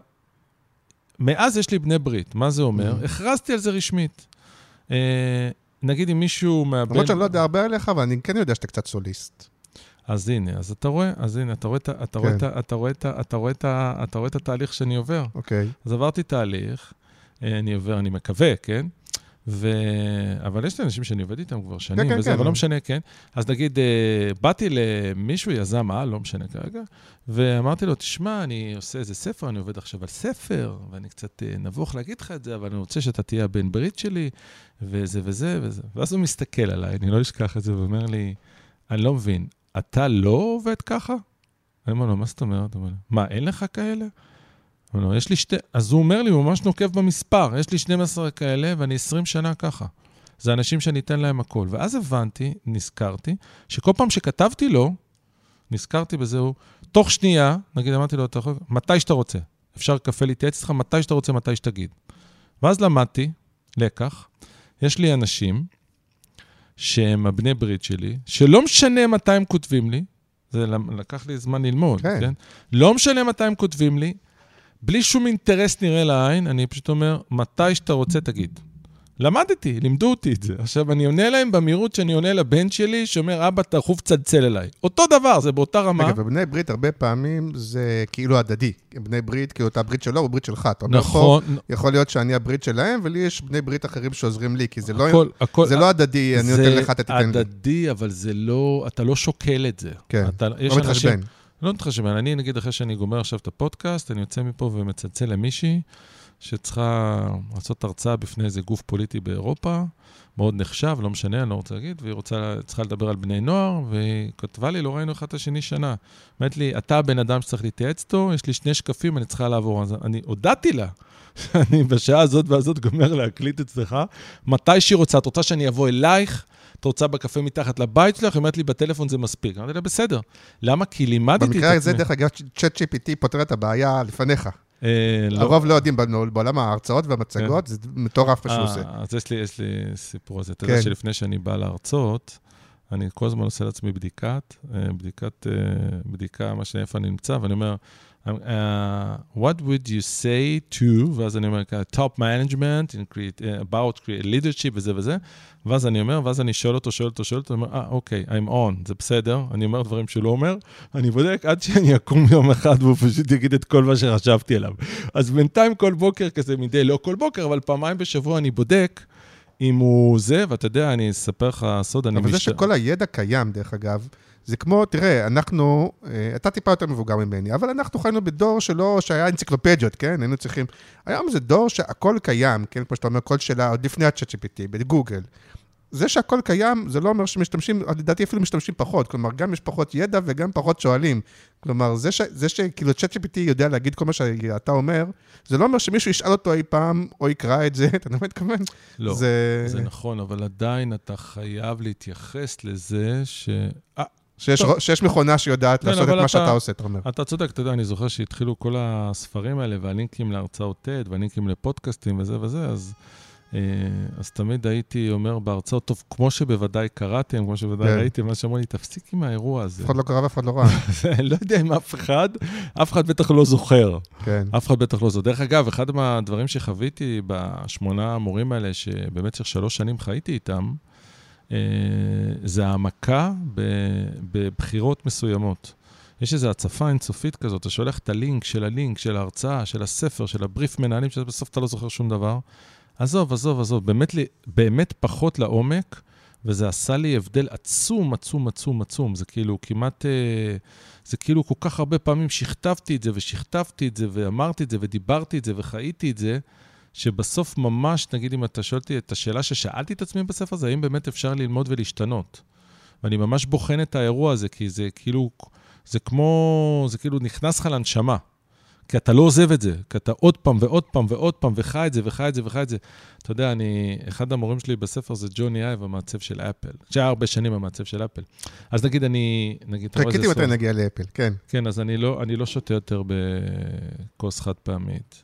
מאז יש לי בני ברית. מה זה אומר? Mhm. הכרזתי על זה רשמית. אה, נגיד אם מישהו מהבן... למרות שאני לא יודע הרבה עליך, אבל אני כן יודע שאתה קצת סוליסט. אז הנה, אז אתה רואה, אז הנה, אתה רואה את ה- אתה רואה כן. את אתה רואה את אתה רואה את ה- אתה רואה את התהליך שאני עובר. אוקיי. אז עברתי תהליך, אה, אני עובר, אני מקווה, כן? ו... אבל יש לי אנשים שאני עובד איתם כבר שנים, כן, וזה, כן. אבל לא משנה, כן? אז נגיד, אה, באתי למישהו, יזם על, לא משנה כרגע, ואמרתי לו, תשמע, אני עושה איזה ספר, אני עובד עכשיו על ספר, ואני קצת אה, נבוך להגיד לך את זה, אבל אני רוצה שאתה תהיה הבן ברית שלי, וזה וזה וזה. ואז הוא מסתכל עליי, אני לא אשכח את זה, ואומר לי, אני לא מבין, אתה לא עובד ככה? אני אומר לו, מה זאת אומרת? מה, אין לך כאלה? לו, יש לי שתי... אז הוא אומר לי, הוא ממש נוקב במספר, יש לי 12 כאלה ואני 20 שנה ככה. זה אנשים שאני אתן להם הכל. ואז הבנתי, נזכרתי, שכל פעם שכתבתי לו, נזכרתי בזה, הוא, תוך שנייה, נגיד, אמרתי לו, אתה מתי שאתה רוצה. אפשר קפה להתייעץ איתך, מתי שאתה רוצה, מתי שתגיד. ואז למדתי, לקח, יש לי אנשים שהם הבני ברית שלי, שלא משנה מתי הם כותבים לי, זה לקח לי זמן ללמוד. כן? כן? לא משנה מתי הם כותבים לי, בלי שום אינטרס נראה לעין, אני פשוט אומר, מתי שאתה רוצה, תגיד. למדתי, לימדו אותי את זה. עכשיו, אני עונה להם במהירות שאני עונה לבן שלי, שאומר, אבא, תכוף צלצל אליי. אותו דבר, זה באותה רמה. רגע, ובני ברית הרבה פעמים זה כאילו הדדי. בני ברית, כאילו אותה ברית שלו הוא ברית שלך. אתה אומר פה, נכון, יכול להיות שאני הברית שלהם, ולי יש בני ברית אחרים שעוזרים לי, כי זה לא... הכל, הכל, זה לא הדדי, אני נותן לך, אתה תיתן לי. זה הדדי, אבל זה לא, אתה לא שוקל את זה. כן, אתה, לא אנשים- מתחשבן. לא מתחשבן. אני, נגיד, אחרי שאני גומר עכשיו את הפודקאסט, אני יוצא מפה ומצלצל למישהי, שצריכה לעשות הרצאה בפני איזה גוף פוליטי באירופה, מאוד נחשב, לא משנה, אני לא רוצה להגיד, והיא רוצה, צריכה לדבר על בני נוער, והיא כתבה לי, לא ראינו אחד את השני שנה. אומרת לי, אתה הבן אדם שצריך להתייעץ איתו, יש לי שני שקפים, אני צריכה לעבור. אז אני הודעתי לה שאני בשעה הזאת והזאת גומר להקליט אצלך, מתי שהיא רוצה, את רוצה שאני אבוא אלייך? את רוצה בקפה מתחת לבית שלך? היא אומרת לי, בטלפון זה מספיק. אמרתי לה, בסדר. למה? כי לימדתי את עצמי. במקרה הזה, דרך אגב, צ'אט GPT פותר את הבעיה לפניך. אה, לא. הרוב לא יודעים בעולם ההרצאות והמצגות, זה מטורף מה שהוא אה, עושה. אז יש לי, סיפור על זה. אתה כן. יודע שלפני שאני בא להרצות, אני כל הזמן עושה לעצמי בדיקת, אה, בדיקת, בדיקה, מה שאיפה אני נמצא, ואני אומר, uh, what would you say to, ואז אני אומר, top management, in create, uh, about create leadership וזה וזה, ואז אני אומר, ואז אני שואל אותו, שואל אותו, שואל אותו, אני אומר, אה, אוקיי, I'm on, זה בסדר, אני אומר דברים שהוא לא אומר, אני בודק עד שאני אקום יום אחד והוא פשוט יגיד את כל מה שחשבתי עליו. אז בינתיים כל בוקר כזה מדי, לא כל בוקר, אבל פעמיים בשבוע אני בודק אם הוא זה, ואתה יודע, אני אספר לך סוד, אני אבל זה שכל הידע קיים, דרך אגב, זה כמו, תראה, אנחנו, אה, אתה טיפה יותר מבוגר ממני, אבל אנחנו חיינו בדור שלא, שהיה אנציקלופדיות, כן? היינו צריכים... היום זה דור שהכל קיים, כן? כמו שאתה אומר, כל שאלה, עוד לפני ה-chat GPT, בגוגל. זה שהכל קיים, זה לא אומר שמשתמשים, לדעתי אפילו משתמשים פחות. כלומר, גם יש פחות ידע וגם פחות שואלים. כלומר, זה, ש, זה שכאילו ChatGPT יודע להגיד כל מה שאתה אומר, זה לא אומר שמישהו ישאל אותו אי פעם, או יקרא את זה, אתה יודע מה מתכוון? לא, זה... זה נכון, אבל עדיין אתה חייב להתייחס לזה ש... שיש, טוב. שיש מכונה שיודעת כן, לעשות את מה אתה- שאתה עושה, אתה אומר. אתה צודק, אתה יודע, אני זוכר שהתחילו כל הספרים האלה, והלינקים להרצאות TED, והלינקים לפודקאסטים וזה וזה, אז, אה, אז תמיד הייתי אומר בהרצאות, טוב, כמו שבוודאי קראתם, כמו שבוודאי כן. ראיתם, מה שאמרו לי, תפסיק עם האירוע הזה. אף אחד לא קרא ואף אחד לא ראה. אני לא יודע אם אף אחד, אף אחד בטח לא זוכר. כן. אף אחד בטח לא זוכר. דרך אגב, אחד מהדברים שחוויתי בשמונה המורים האלה, שבמשך שלוש שנים חייתי איתם, זה העמקה בבחירות מסוימות. יש איזו הצפה אינסופית כזאת, אתה שולח את הלינק של הלינק, של ההרצאה, של הספר, של הבריף מנהלים, שבסוף אתה לא זוכר שום דבר. עזוב, עזוב, עזוב, באמת, לי- באמת פחות לעומק, וזה עשה לי הבדל עצום, עצום, עצום, עצום. זה כאילו כמעט, אה, זה כאילו כל כך הרבה פעמים שכתבתי את זה, ושכתבתי את זה, ואמרתי את זה, ודיברתי את זה, וחייתי את זה, שבסוף ממש, נגיד, אם אתה שואל אותי את השאלה ששאלתי את עצמי בספר הזה, האם באמת אפשר ללמוד ולהשתנות? ואני ממש בוחן את האירוע הזה, כי זה כאילו, זה כמו, זה כאילו נכנס לך לנשמה. כי אתה לא עוזב את זה, כי אתה עוד פעם ועוד פעם ועוד פעם, וחי את זה, וחי את זה, וחי את זה. אתה יודע, אני, אחד המורים שלי בספר זה ג'וני אייב, המעצב של אפל. שהיה הרבה שנים המעצב של אפל. אז נגיד אני, נגיד, אתה רואה חיכיתי איזה מתי סוף. נגיע לאפל, כן. כן, אז אני לא, אני לא שותה יותר בכוס חד פעמית,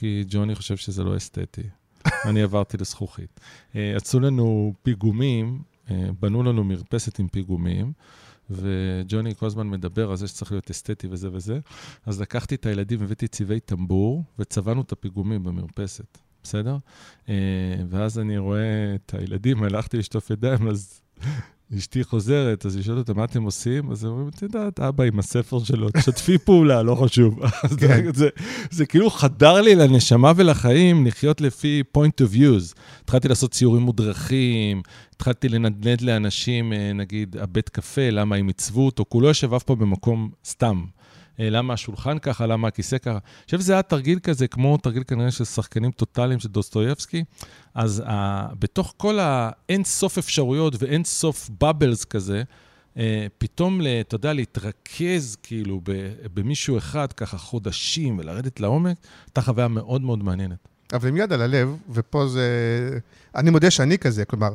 כי ג'וני חושב שזה לא אסתטי. אני עברתי לזכוכית. אה, עשו לנו פיגומים, אה, בנו לנו מרפסת עם פיגומים, וג'וני כל הזמן מדבר על זה שצריך להיות אסתטי וזה וזה. אז לקחתי את הילדים, הבאתי צבעי טמבור, וצבענו את הפיגומים במרפסת, בסדר? אה, ואז אני רואה את הילדים, הלכתי לשטוף ידיים, אז אשתי חוזרת, אז היא שואלת אותה, מה אתם עושים? אז הם אומרים, את יודעת, אבא עם הספר שלו, תשתפי פעולה, לא חשוב. כן. זה, זה כאילו חדר לי לנשמה ולחיים לחיות לפי point of views. התחלתי לעשות ציורים מודרכים, התחלתי לנדנד לאנשים, אה, נגיד, הבית קפה, למה הם עיצבו אותו, כולו יושב אף פה במקום סתם. אה, למה השולחן ככה, למה הכיסא ככה. אני חושב שזה היה תרגיל כזה, כמו תרגיל כנראה של שחקנים טוטאליים של דוסטויבסקי. אז uh, בתוך כל האין סוף אפשרויות ואין סוף בבלס כזה, uh, פתאום, אתה יודע, להתרכז כאילו במישהו אחד ככה חודשים ולרדת לעומק, הייתה חוויה מאוד מאוד מעניינת. אבל עם יד על הלב, ופה זה... אני מודה שאני כזה, כלומר,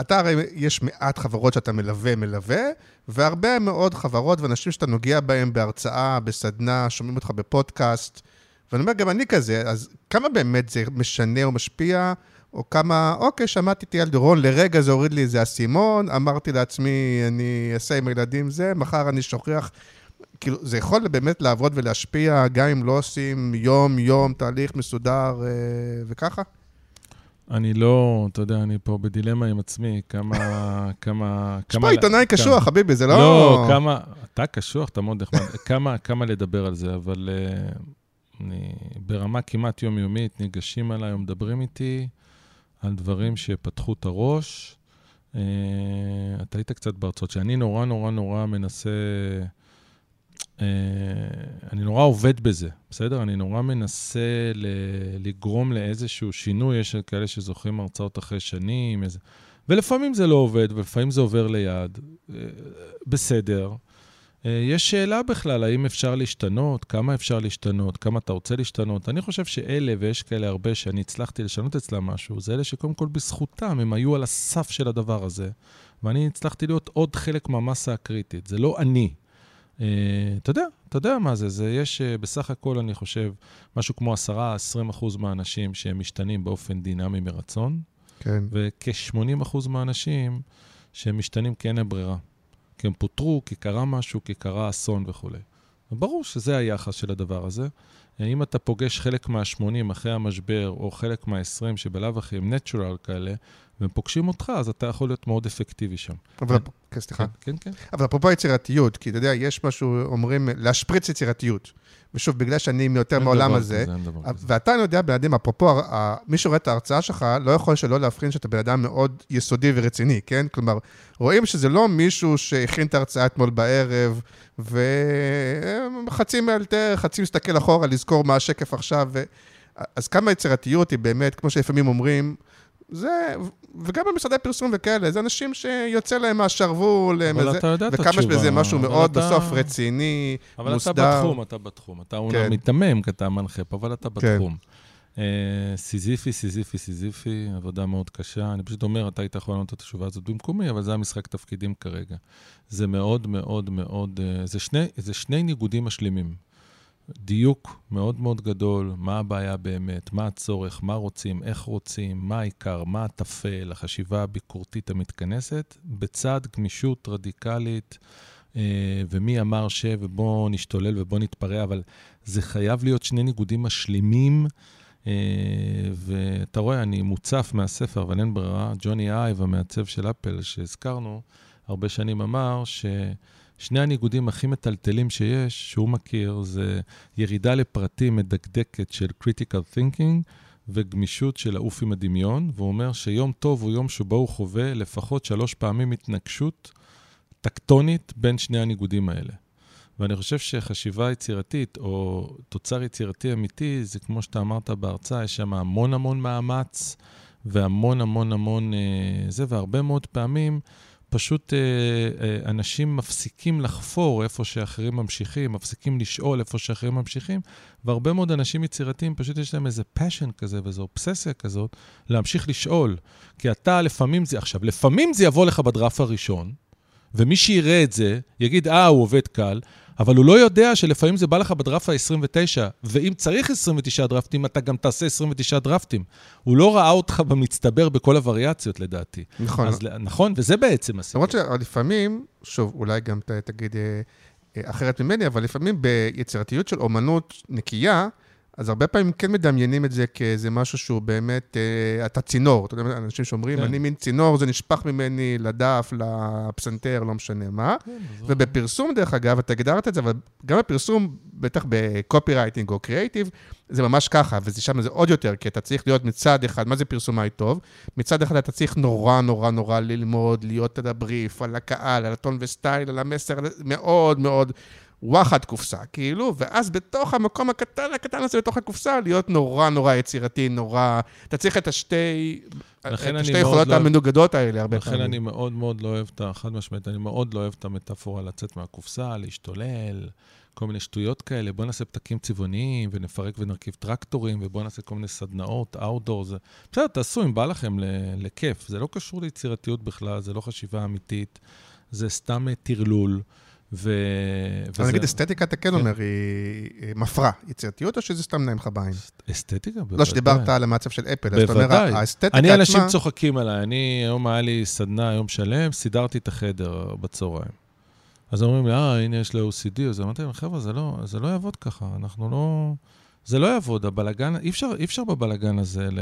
אתה הרי, יש מעט חברות שאתה מלווה, מלווה, והרבה מאוד חברות ואנשים שאתה נוגע בהם בהרצאה, בסדנה, שומעים אותך בפודקאסט, ואני אומר, גם אני כזה, אז כמה באמת זה משנה או משפיע, או כמה, אוקיי, שמעתי את אייל דורון, לרגע זה הוריד לי איזה אסימון, אמרתי לעצמי, אני אעשה עם הילדים זה, מחר אני שוכח. כאילו, זה יכול באמת לעבוד ולהשפיע, גם אם לא עושים יום-יום תהליך מסודר אה, וככה? אני לא, אתה יודע, אני פה בדילמה עם עצמי, כמה... כמה... תשמע, עיתונאי קשוח, חביבי, זה לא... לא, כמה... אתה קשוח, אתה מאוד נחמד. כמה, כמה לדבר על זה, אבל uh, אני, ברמה כמעט יומיומית, ניגשים אליי או מדברים איתי על דברים שפתחו את הראש. Uh, אתה היית קצת בהרצאות שאני נורא נורא נורא מנסה... אה, אני נורא עובד בזה, בסדר? אני נורא מנסה ל, לגרום לאיזשהו שינוי. יש כאלה שזוכרים הרצאות אחרי שנים, איזה... ולפעמים זה לא עובד, ולפעמים זה עובר ליד. אה, בסדר. אה, יש שאלה בכלל, האם אפשר להשתנות, כמה אפשר להשתנות, כמה אתה רוצה להשתנות. אני חושב שאלה, ויש כאלה הרבה שאני הצלחתי לשנות אצלם משהו, זה אלה שקודם כל בזכותם, הם היו על הסף של הדבר הזה, ואני הצלחתי להיות עוד חלק מהמסה הקריטית. זה לא אני. Uh, אתה יודע, אתה יודע מה זה, זה יש uh, בסך הכל, אני חושב, משהו כמו 10-20 אחוז מהאנשים שהם משתנים באופן דינמי מרצון, כן. וכ-80 אחוז מהאנשים שהם משתנים כי אין להם ברירה. כי הם פוטרו, כי קרה משהו, כי קרה אסון וכולי. ברור שזה היחס של הדבר הזה. אם אתה פוגש חלק מה-80 אחרי המשבר, או חלק מה-20 שבלאו הכי הם נטורל כאלה, והם פוגשים אותך, אז אתה יכול להיות מאוד אפקטיבי שם. אבל, כן, סליחה. כן, כן. אבל אפרופו יצירתיות, כי אתה יודע, יש משהו, אומרים, להשפריץ יצירתיות. ושוב, בגלל שאני יותר מהעולם הזה, ואתה, אני יודע, בן אדם, אפרופו, מי שרואה את ההרצאה שלך, לא יכול שלא להבחין שאתה בן אדם מאוד יסודי ורציני, כן? כלומר, רואים שזה לא מישהו שהכין את ההרצאה אתמול בערב, וחצי מאלתר, חצי מסתכל אחורה, לזכור מה השקף עכשיו. אז כמה יצירתיות היא באמת, כמו שלפעמים אומרים, זה, וגם במשרדי פרסום וכאלה, זה אנשים שיוצא להם מהשרוול, אבל אתה יודע את התשובה. וכמה יש בזה משהו מאוד אתה... בסוף רציני, אבל מוסדר. אבל אתה בתחום, אתה בתחום. אתה אומנם כן. מיתמם כי אתה מנחה פה, אבל אתה כן. בתחום. כן. סיזיפי, סיזיפי, סיזיפי, עבודה מאוד קשה. אני פשוט אומר, אתה היית יכול לענות את התשובה הזאת במקומי, אבל זה המשחק תפקידים כרגע. זה מאוד מאוד מאוד, אה, זה שני, זה שני ניגודים משלימים. דיוק מאוד מאוד גדול, מה הבעיה באמת, מה הצורך, מה רוצים, איך רוצים, מה העיקר, מה הטפל, החשיבה הביקורתית המתכנסת, בצד גמישות רדיקלית, אה, ומי אמר ש, ובוא נשתולל ובוא נתפרע, אבל זה חייב להיות שני ניגודים משלימים. אה, ואתה רואה, אני מוצף מהספר, אבל אין ברירה. ג'וני אייב, המעצב של אפל, שהזכרנו, הרבה שנים אמר ש... שני הניגודים הכי מטלטלים שיש, שהוא מכיר, זה ירידה לפרטים מדקדקת של critical thinking וגמישות של לעוף עם הדמיון, והוא אומר שיום טוב הוא יום שבו הוא חווה לפחות שלוש פעמים התנגשות טקטונית בין שני הניגודים האלה. ואני חושב שחשיבה יצירתית, או תוצר יצירתי אמיתי, זה כמו שאתה אמרת בהרצאה, יש שם המון המון מאמץ, והמון המון המון אה, זה, והרבה מאוד פעמים פשוט אה, אה, אנשים מפסיקים לחפור איפה שאחרים ממשיכים, מפסיקים לשאול איפה שאחרים ממשיכים, והרבה מאוד אנשים יצירתיים, פשוט יש להם איזה passion כזה ואיזו אובססיה כזאת, להמשיך לשאול. כי אתה לפעמים זה, עכשיו, לפעמים זה יבוא לך בדראפ הראשון, ומי שיראה את זה, יגיד, אה, הוא עובד קל, אבל הוא לא יודע שלפעמים זה בא לך בדראפט ה-29, ואם צריך 29 דרפטים, אתה גם תעשה 29 דרפטים. הוא לא ראה אותך במצטבר בכל הווריאציות, לדעתי. נכון. אז, נכון, וזה בעצם הסיפור. למרות שלפעמים, שוב, אולי גם ת, תגיד אה, אה, אחרת ממני, אבל לפעמים ביצירתיות של אומנות נקייה, אז הרבה פעמים כן מדמיינים את זה כאיזה משהו שהוא באמת, אה, אתה צינור. אתה יודע, אנשים שאומרים, כן. אני מין צינור, זה נשפך ממני לדף, לפסנתר, לא משנה מה. כן, ובפרסום, דרך אגב, אתה הגדרת את זה, אבל גם בפרסום, בטח בקופי רייטינג או קריאייטיב, זה ממש ככה, ושם זה עוד יותר, כי אתה צריך להיות מצד אחד, מה זה פרסומאי טוב? מצד אחד אתה צריך נורא נורא נורא ללמוד, להיות על הבריף, על הקהל, על הטון וסטייל, על המסר, מאוד מאוד וואחד קופסה, כאילו, ואז בתוך המקום הקטן הקטן הזה, בתוך הקופסה, להיות נורא נורא יצירתי, נורא... אתה צריך את השתי... את השתי יכולות לא... המנוגדות האלה הרבה פעמים. לכן אני מאוד מאוד לא אוהב את ה... חד משמעית, אני מאוד לא אוהב את המטאפורה לצאת מהקופסה, להשתולל, כל מיני שטויות כאלה. בוא נעשה פתקים צבעוניים, ונפרק ונרכיב טרקטורים, ובוא נעשה כל מיני סדנאות, אאוטדור. זה... בסדר, תעשו אם בא לכם לכיף. זה לא קשור ליצירתיות בכלל, זה לא חשיבה אמיתית, זה סתם טרלול. ו... אבל נגיד אסתטיקה, אתה כן, אומר, היא מפרה יצירתיות, או שזה סתם נעים לך בעין? אסתטיקה, בוודאי. לא, שדיברת על המצב של אפל, אז אתה אומר, האסתטיקה עצמה... אני, אנשים צוחקים עליי. אני, היום היה לי סדנה, יום שלם, סידרתי את החדר בצהריים. אז אומרים לי, אה, הנה יש לו OCD, אז אמרתי להם, חבר'ה, זה לא, זה לא יעבוד ככה, אנחנו לא... זה לא יעבוד, הבלגן, אי אפשר, אי אפשר בבלגן הזה, ל...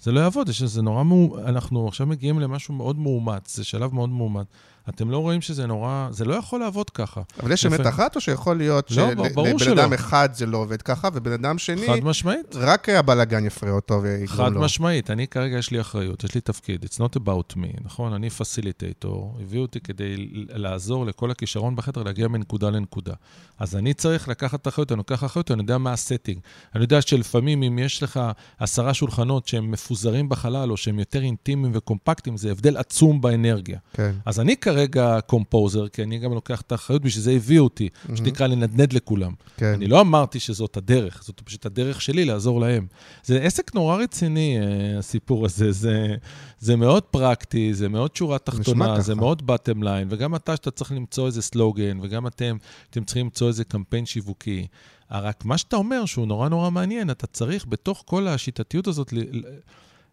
זה לא יעבוד, יש איזה נורא מאומץ, אנחנו עכשיו מגיעים למשהו מאוד מאומץ, זה שלב מאוד מאומץ. אתם לא רואים שזה נורא, זה לא יכול לעבוד ככה. אבל יש אמת אחת, או שיכול להיות לא, שלבן אדם אחד זה לא עובד ככה, ובן אדם שני... חד משמעית. רק הבלאגן יפריע אותו ויגרום לו. חד משמעית. אני כרגע יש לי אחריות, יש לי תפקיד. It's not about me, נכון? אני פסיליטייטור, הביאו אותי כדי לעזור לכל הכישרון בחדר להגיע מנקודה לנקודה. אז אני צריך לקחת אחריות, אני לוקח אחריות, אני יודע מה ה-setting. אני יודע שלפעמים אם יש לך עשרה שולחנות שהם מפוזרים בחלל, או שהם יותר אינטימיים וקומפקטיים, זה הבדל עצום באנרגיה. כן. אז אני כרגע composer, כי אני גם לוקח את האחריות, בשביל זה הביאו אותי, mm-hmm. שנקרא לנדנד לכולם. כן. אני לא אמרתי שזאת הדרך, זאת פשוט הדרך שלי לעזור להם. זה עסק נורא רציני, אה, הסיפור הזה. זה, זה מאוד פרקטי, זה מאוד שורה תחתונה, זה מאוד bottom line, וגם אתה, שאתה צריך למצוא איזה סלוגן, וגם אתם, אתם צריכים למצוא איזה קמפיין שיווקי. רק מה שאתה אומר, שהוא נורא נורא מעניין, אתה צריך בתוך כל השיטתיות הזאת ל, ל,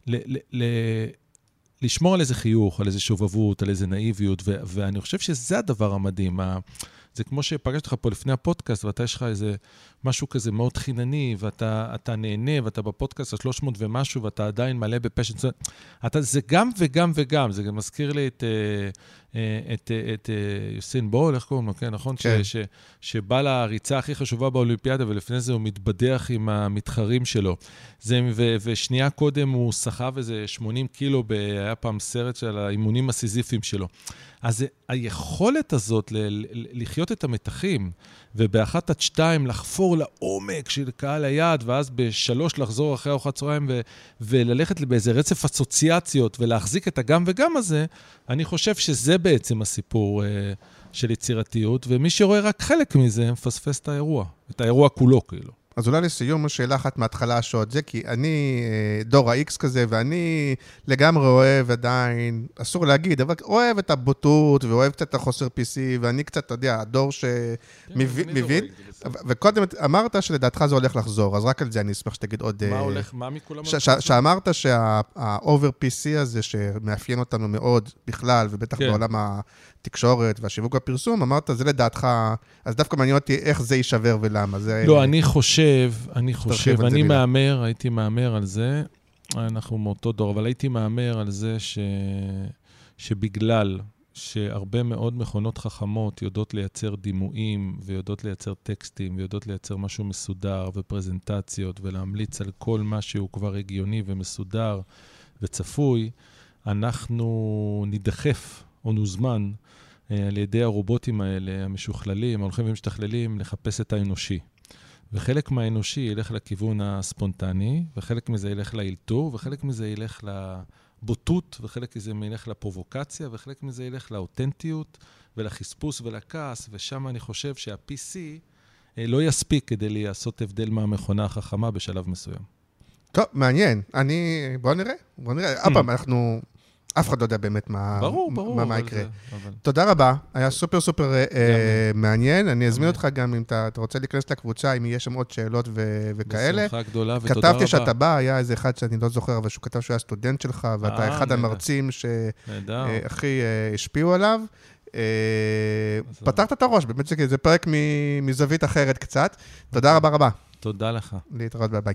ל, ל, לשמור על איזה חיוך, על איזה שובבות, על איזה נאיביות, ו- ואני חושב שזה הדבר המדהים. זה כמו שפגשתי אותך פה לפני הפודקאסט, ואתה יש לך איזה משהו כזה מאוד חינני, ואתה נהנה, ואתה בפודקאסט ה-300 ומשהו, ואתה עדיין מלא בפשן. אתה, זה גם וגם וגם, זה גם מזכיר לי את, אה, אה, את, אה, את, את יוסין בול, איך קוראים לו? כן, נכון? כן. ש, ש, שבא לריצה הכי חשובה באולימפיאדה, ולפני זה הוא מתבדח עם המתחרים שלו. זה, ו, ושנייה קודם הוא סחב איזה 80 קילו, ב, היה פעם סרט של האימונים הסיזיפיים שלו. אז היכולת הזאת ל- ל- לחיות את המתחים, ובאחת עד שתיים לחפור לעומק של קהל היעד, ואז בשלוש לחזור אחרי ארוחת צהריים ו- וללכת באיזה רצף אסוציאציות ולהחזיק את הגם וגם הזה, אני חושב שזה בעצם הסיפור uh, של יצירתיות, ומי שרואה רק חלק מזה, מפספס את האירוע, את האירוע כולו, כאילו. אז אולי לסיום, שאלה אחת מההתחלה שעוד זה, כי אני אה, דור ה-X כזה, ואני לגמרי אוהב עדיין, אסור להגיד, אבל אוהב את הבוטות, ואוהב קצת את החוסר PC, ואני קצת, אתה יודע, הדור שמבין. כן, וקודם אמרת שלדעתך זה הולך לחזור, אז רק על זה אני אשמח שתגיד עוד... מה אה, הולך, מה מכולם? שאמרת שה-over PC הזה, שמאפיין אותנו מאוד בכלל, ובטח כן. בעולם התקשורת והשיווק והפרסום, אמרת, זה לדעתך, אז דווקא מעניין אותי איך זה יישבר ולמה. זה... לא, אני חושב, אני חושב, אני מהמר, הייתי מהמר על זה, אנחנו מאותו דור, אבל הייתי מהמר על זה ש... שבגלל שהרבה מאוד מכונות חכמות יודעות לייצר דימויים, ויודעות לייצר טקסטים, ויודעות לייצר משהו מסודר, ופרזנטציות, ולהמליץ על כל מה שהוא כבר הגיוני ומסודר וצפוי, אנחנו נידחף או נוזמן על ידי הרובוטים האלה, המשוכללים, ההולכים ומשתכללים, לחפש את האנושי. וחלק מהאנושי ילך לכיוון הספונטני, וחלק מזה ילך לאלתור, וחלק מזה ילך לבוטות, וחלק מזה ילך לפרובוקציה, וחלק מזה ילך לאותנטיות, ולחספוס ולכעס, ושם אני חושב שה-PC אה, לא יספיק כדי לעשות הבדל מהמכונה החכמה בשלב מסוים. טוב, מעניין. אני... בוא נראה, בוא נראה. עוד פעם, אנחנו... אף אחד לא יודע באמת מה, ברור, ברור, מה, מה יקרה. זה, אבל... תודה רבה, היה סופר סופר אה, מעניין. אני אזמין אותך גם אם אתה, אתה רוצה להיכנס לקבוצה, אם יש שם עוד שאלות ו, וכאלה. בשמחה גדולה ותודה רבה. כתבתי שאתה בא, היה איזה אחד שאני לא זוכר, אבל שהוא כתב שהוא היה סטודנט שלך, ואתה אה, אחד המרצים שהכי אה, השפיעו עליו. פתחת את הראש, באמת זה פרק מזווית אחרת קצת. תודה רבה רבה. תודה לך. להתראות, ביי ביי.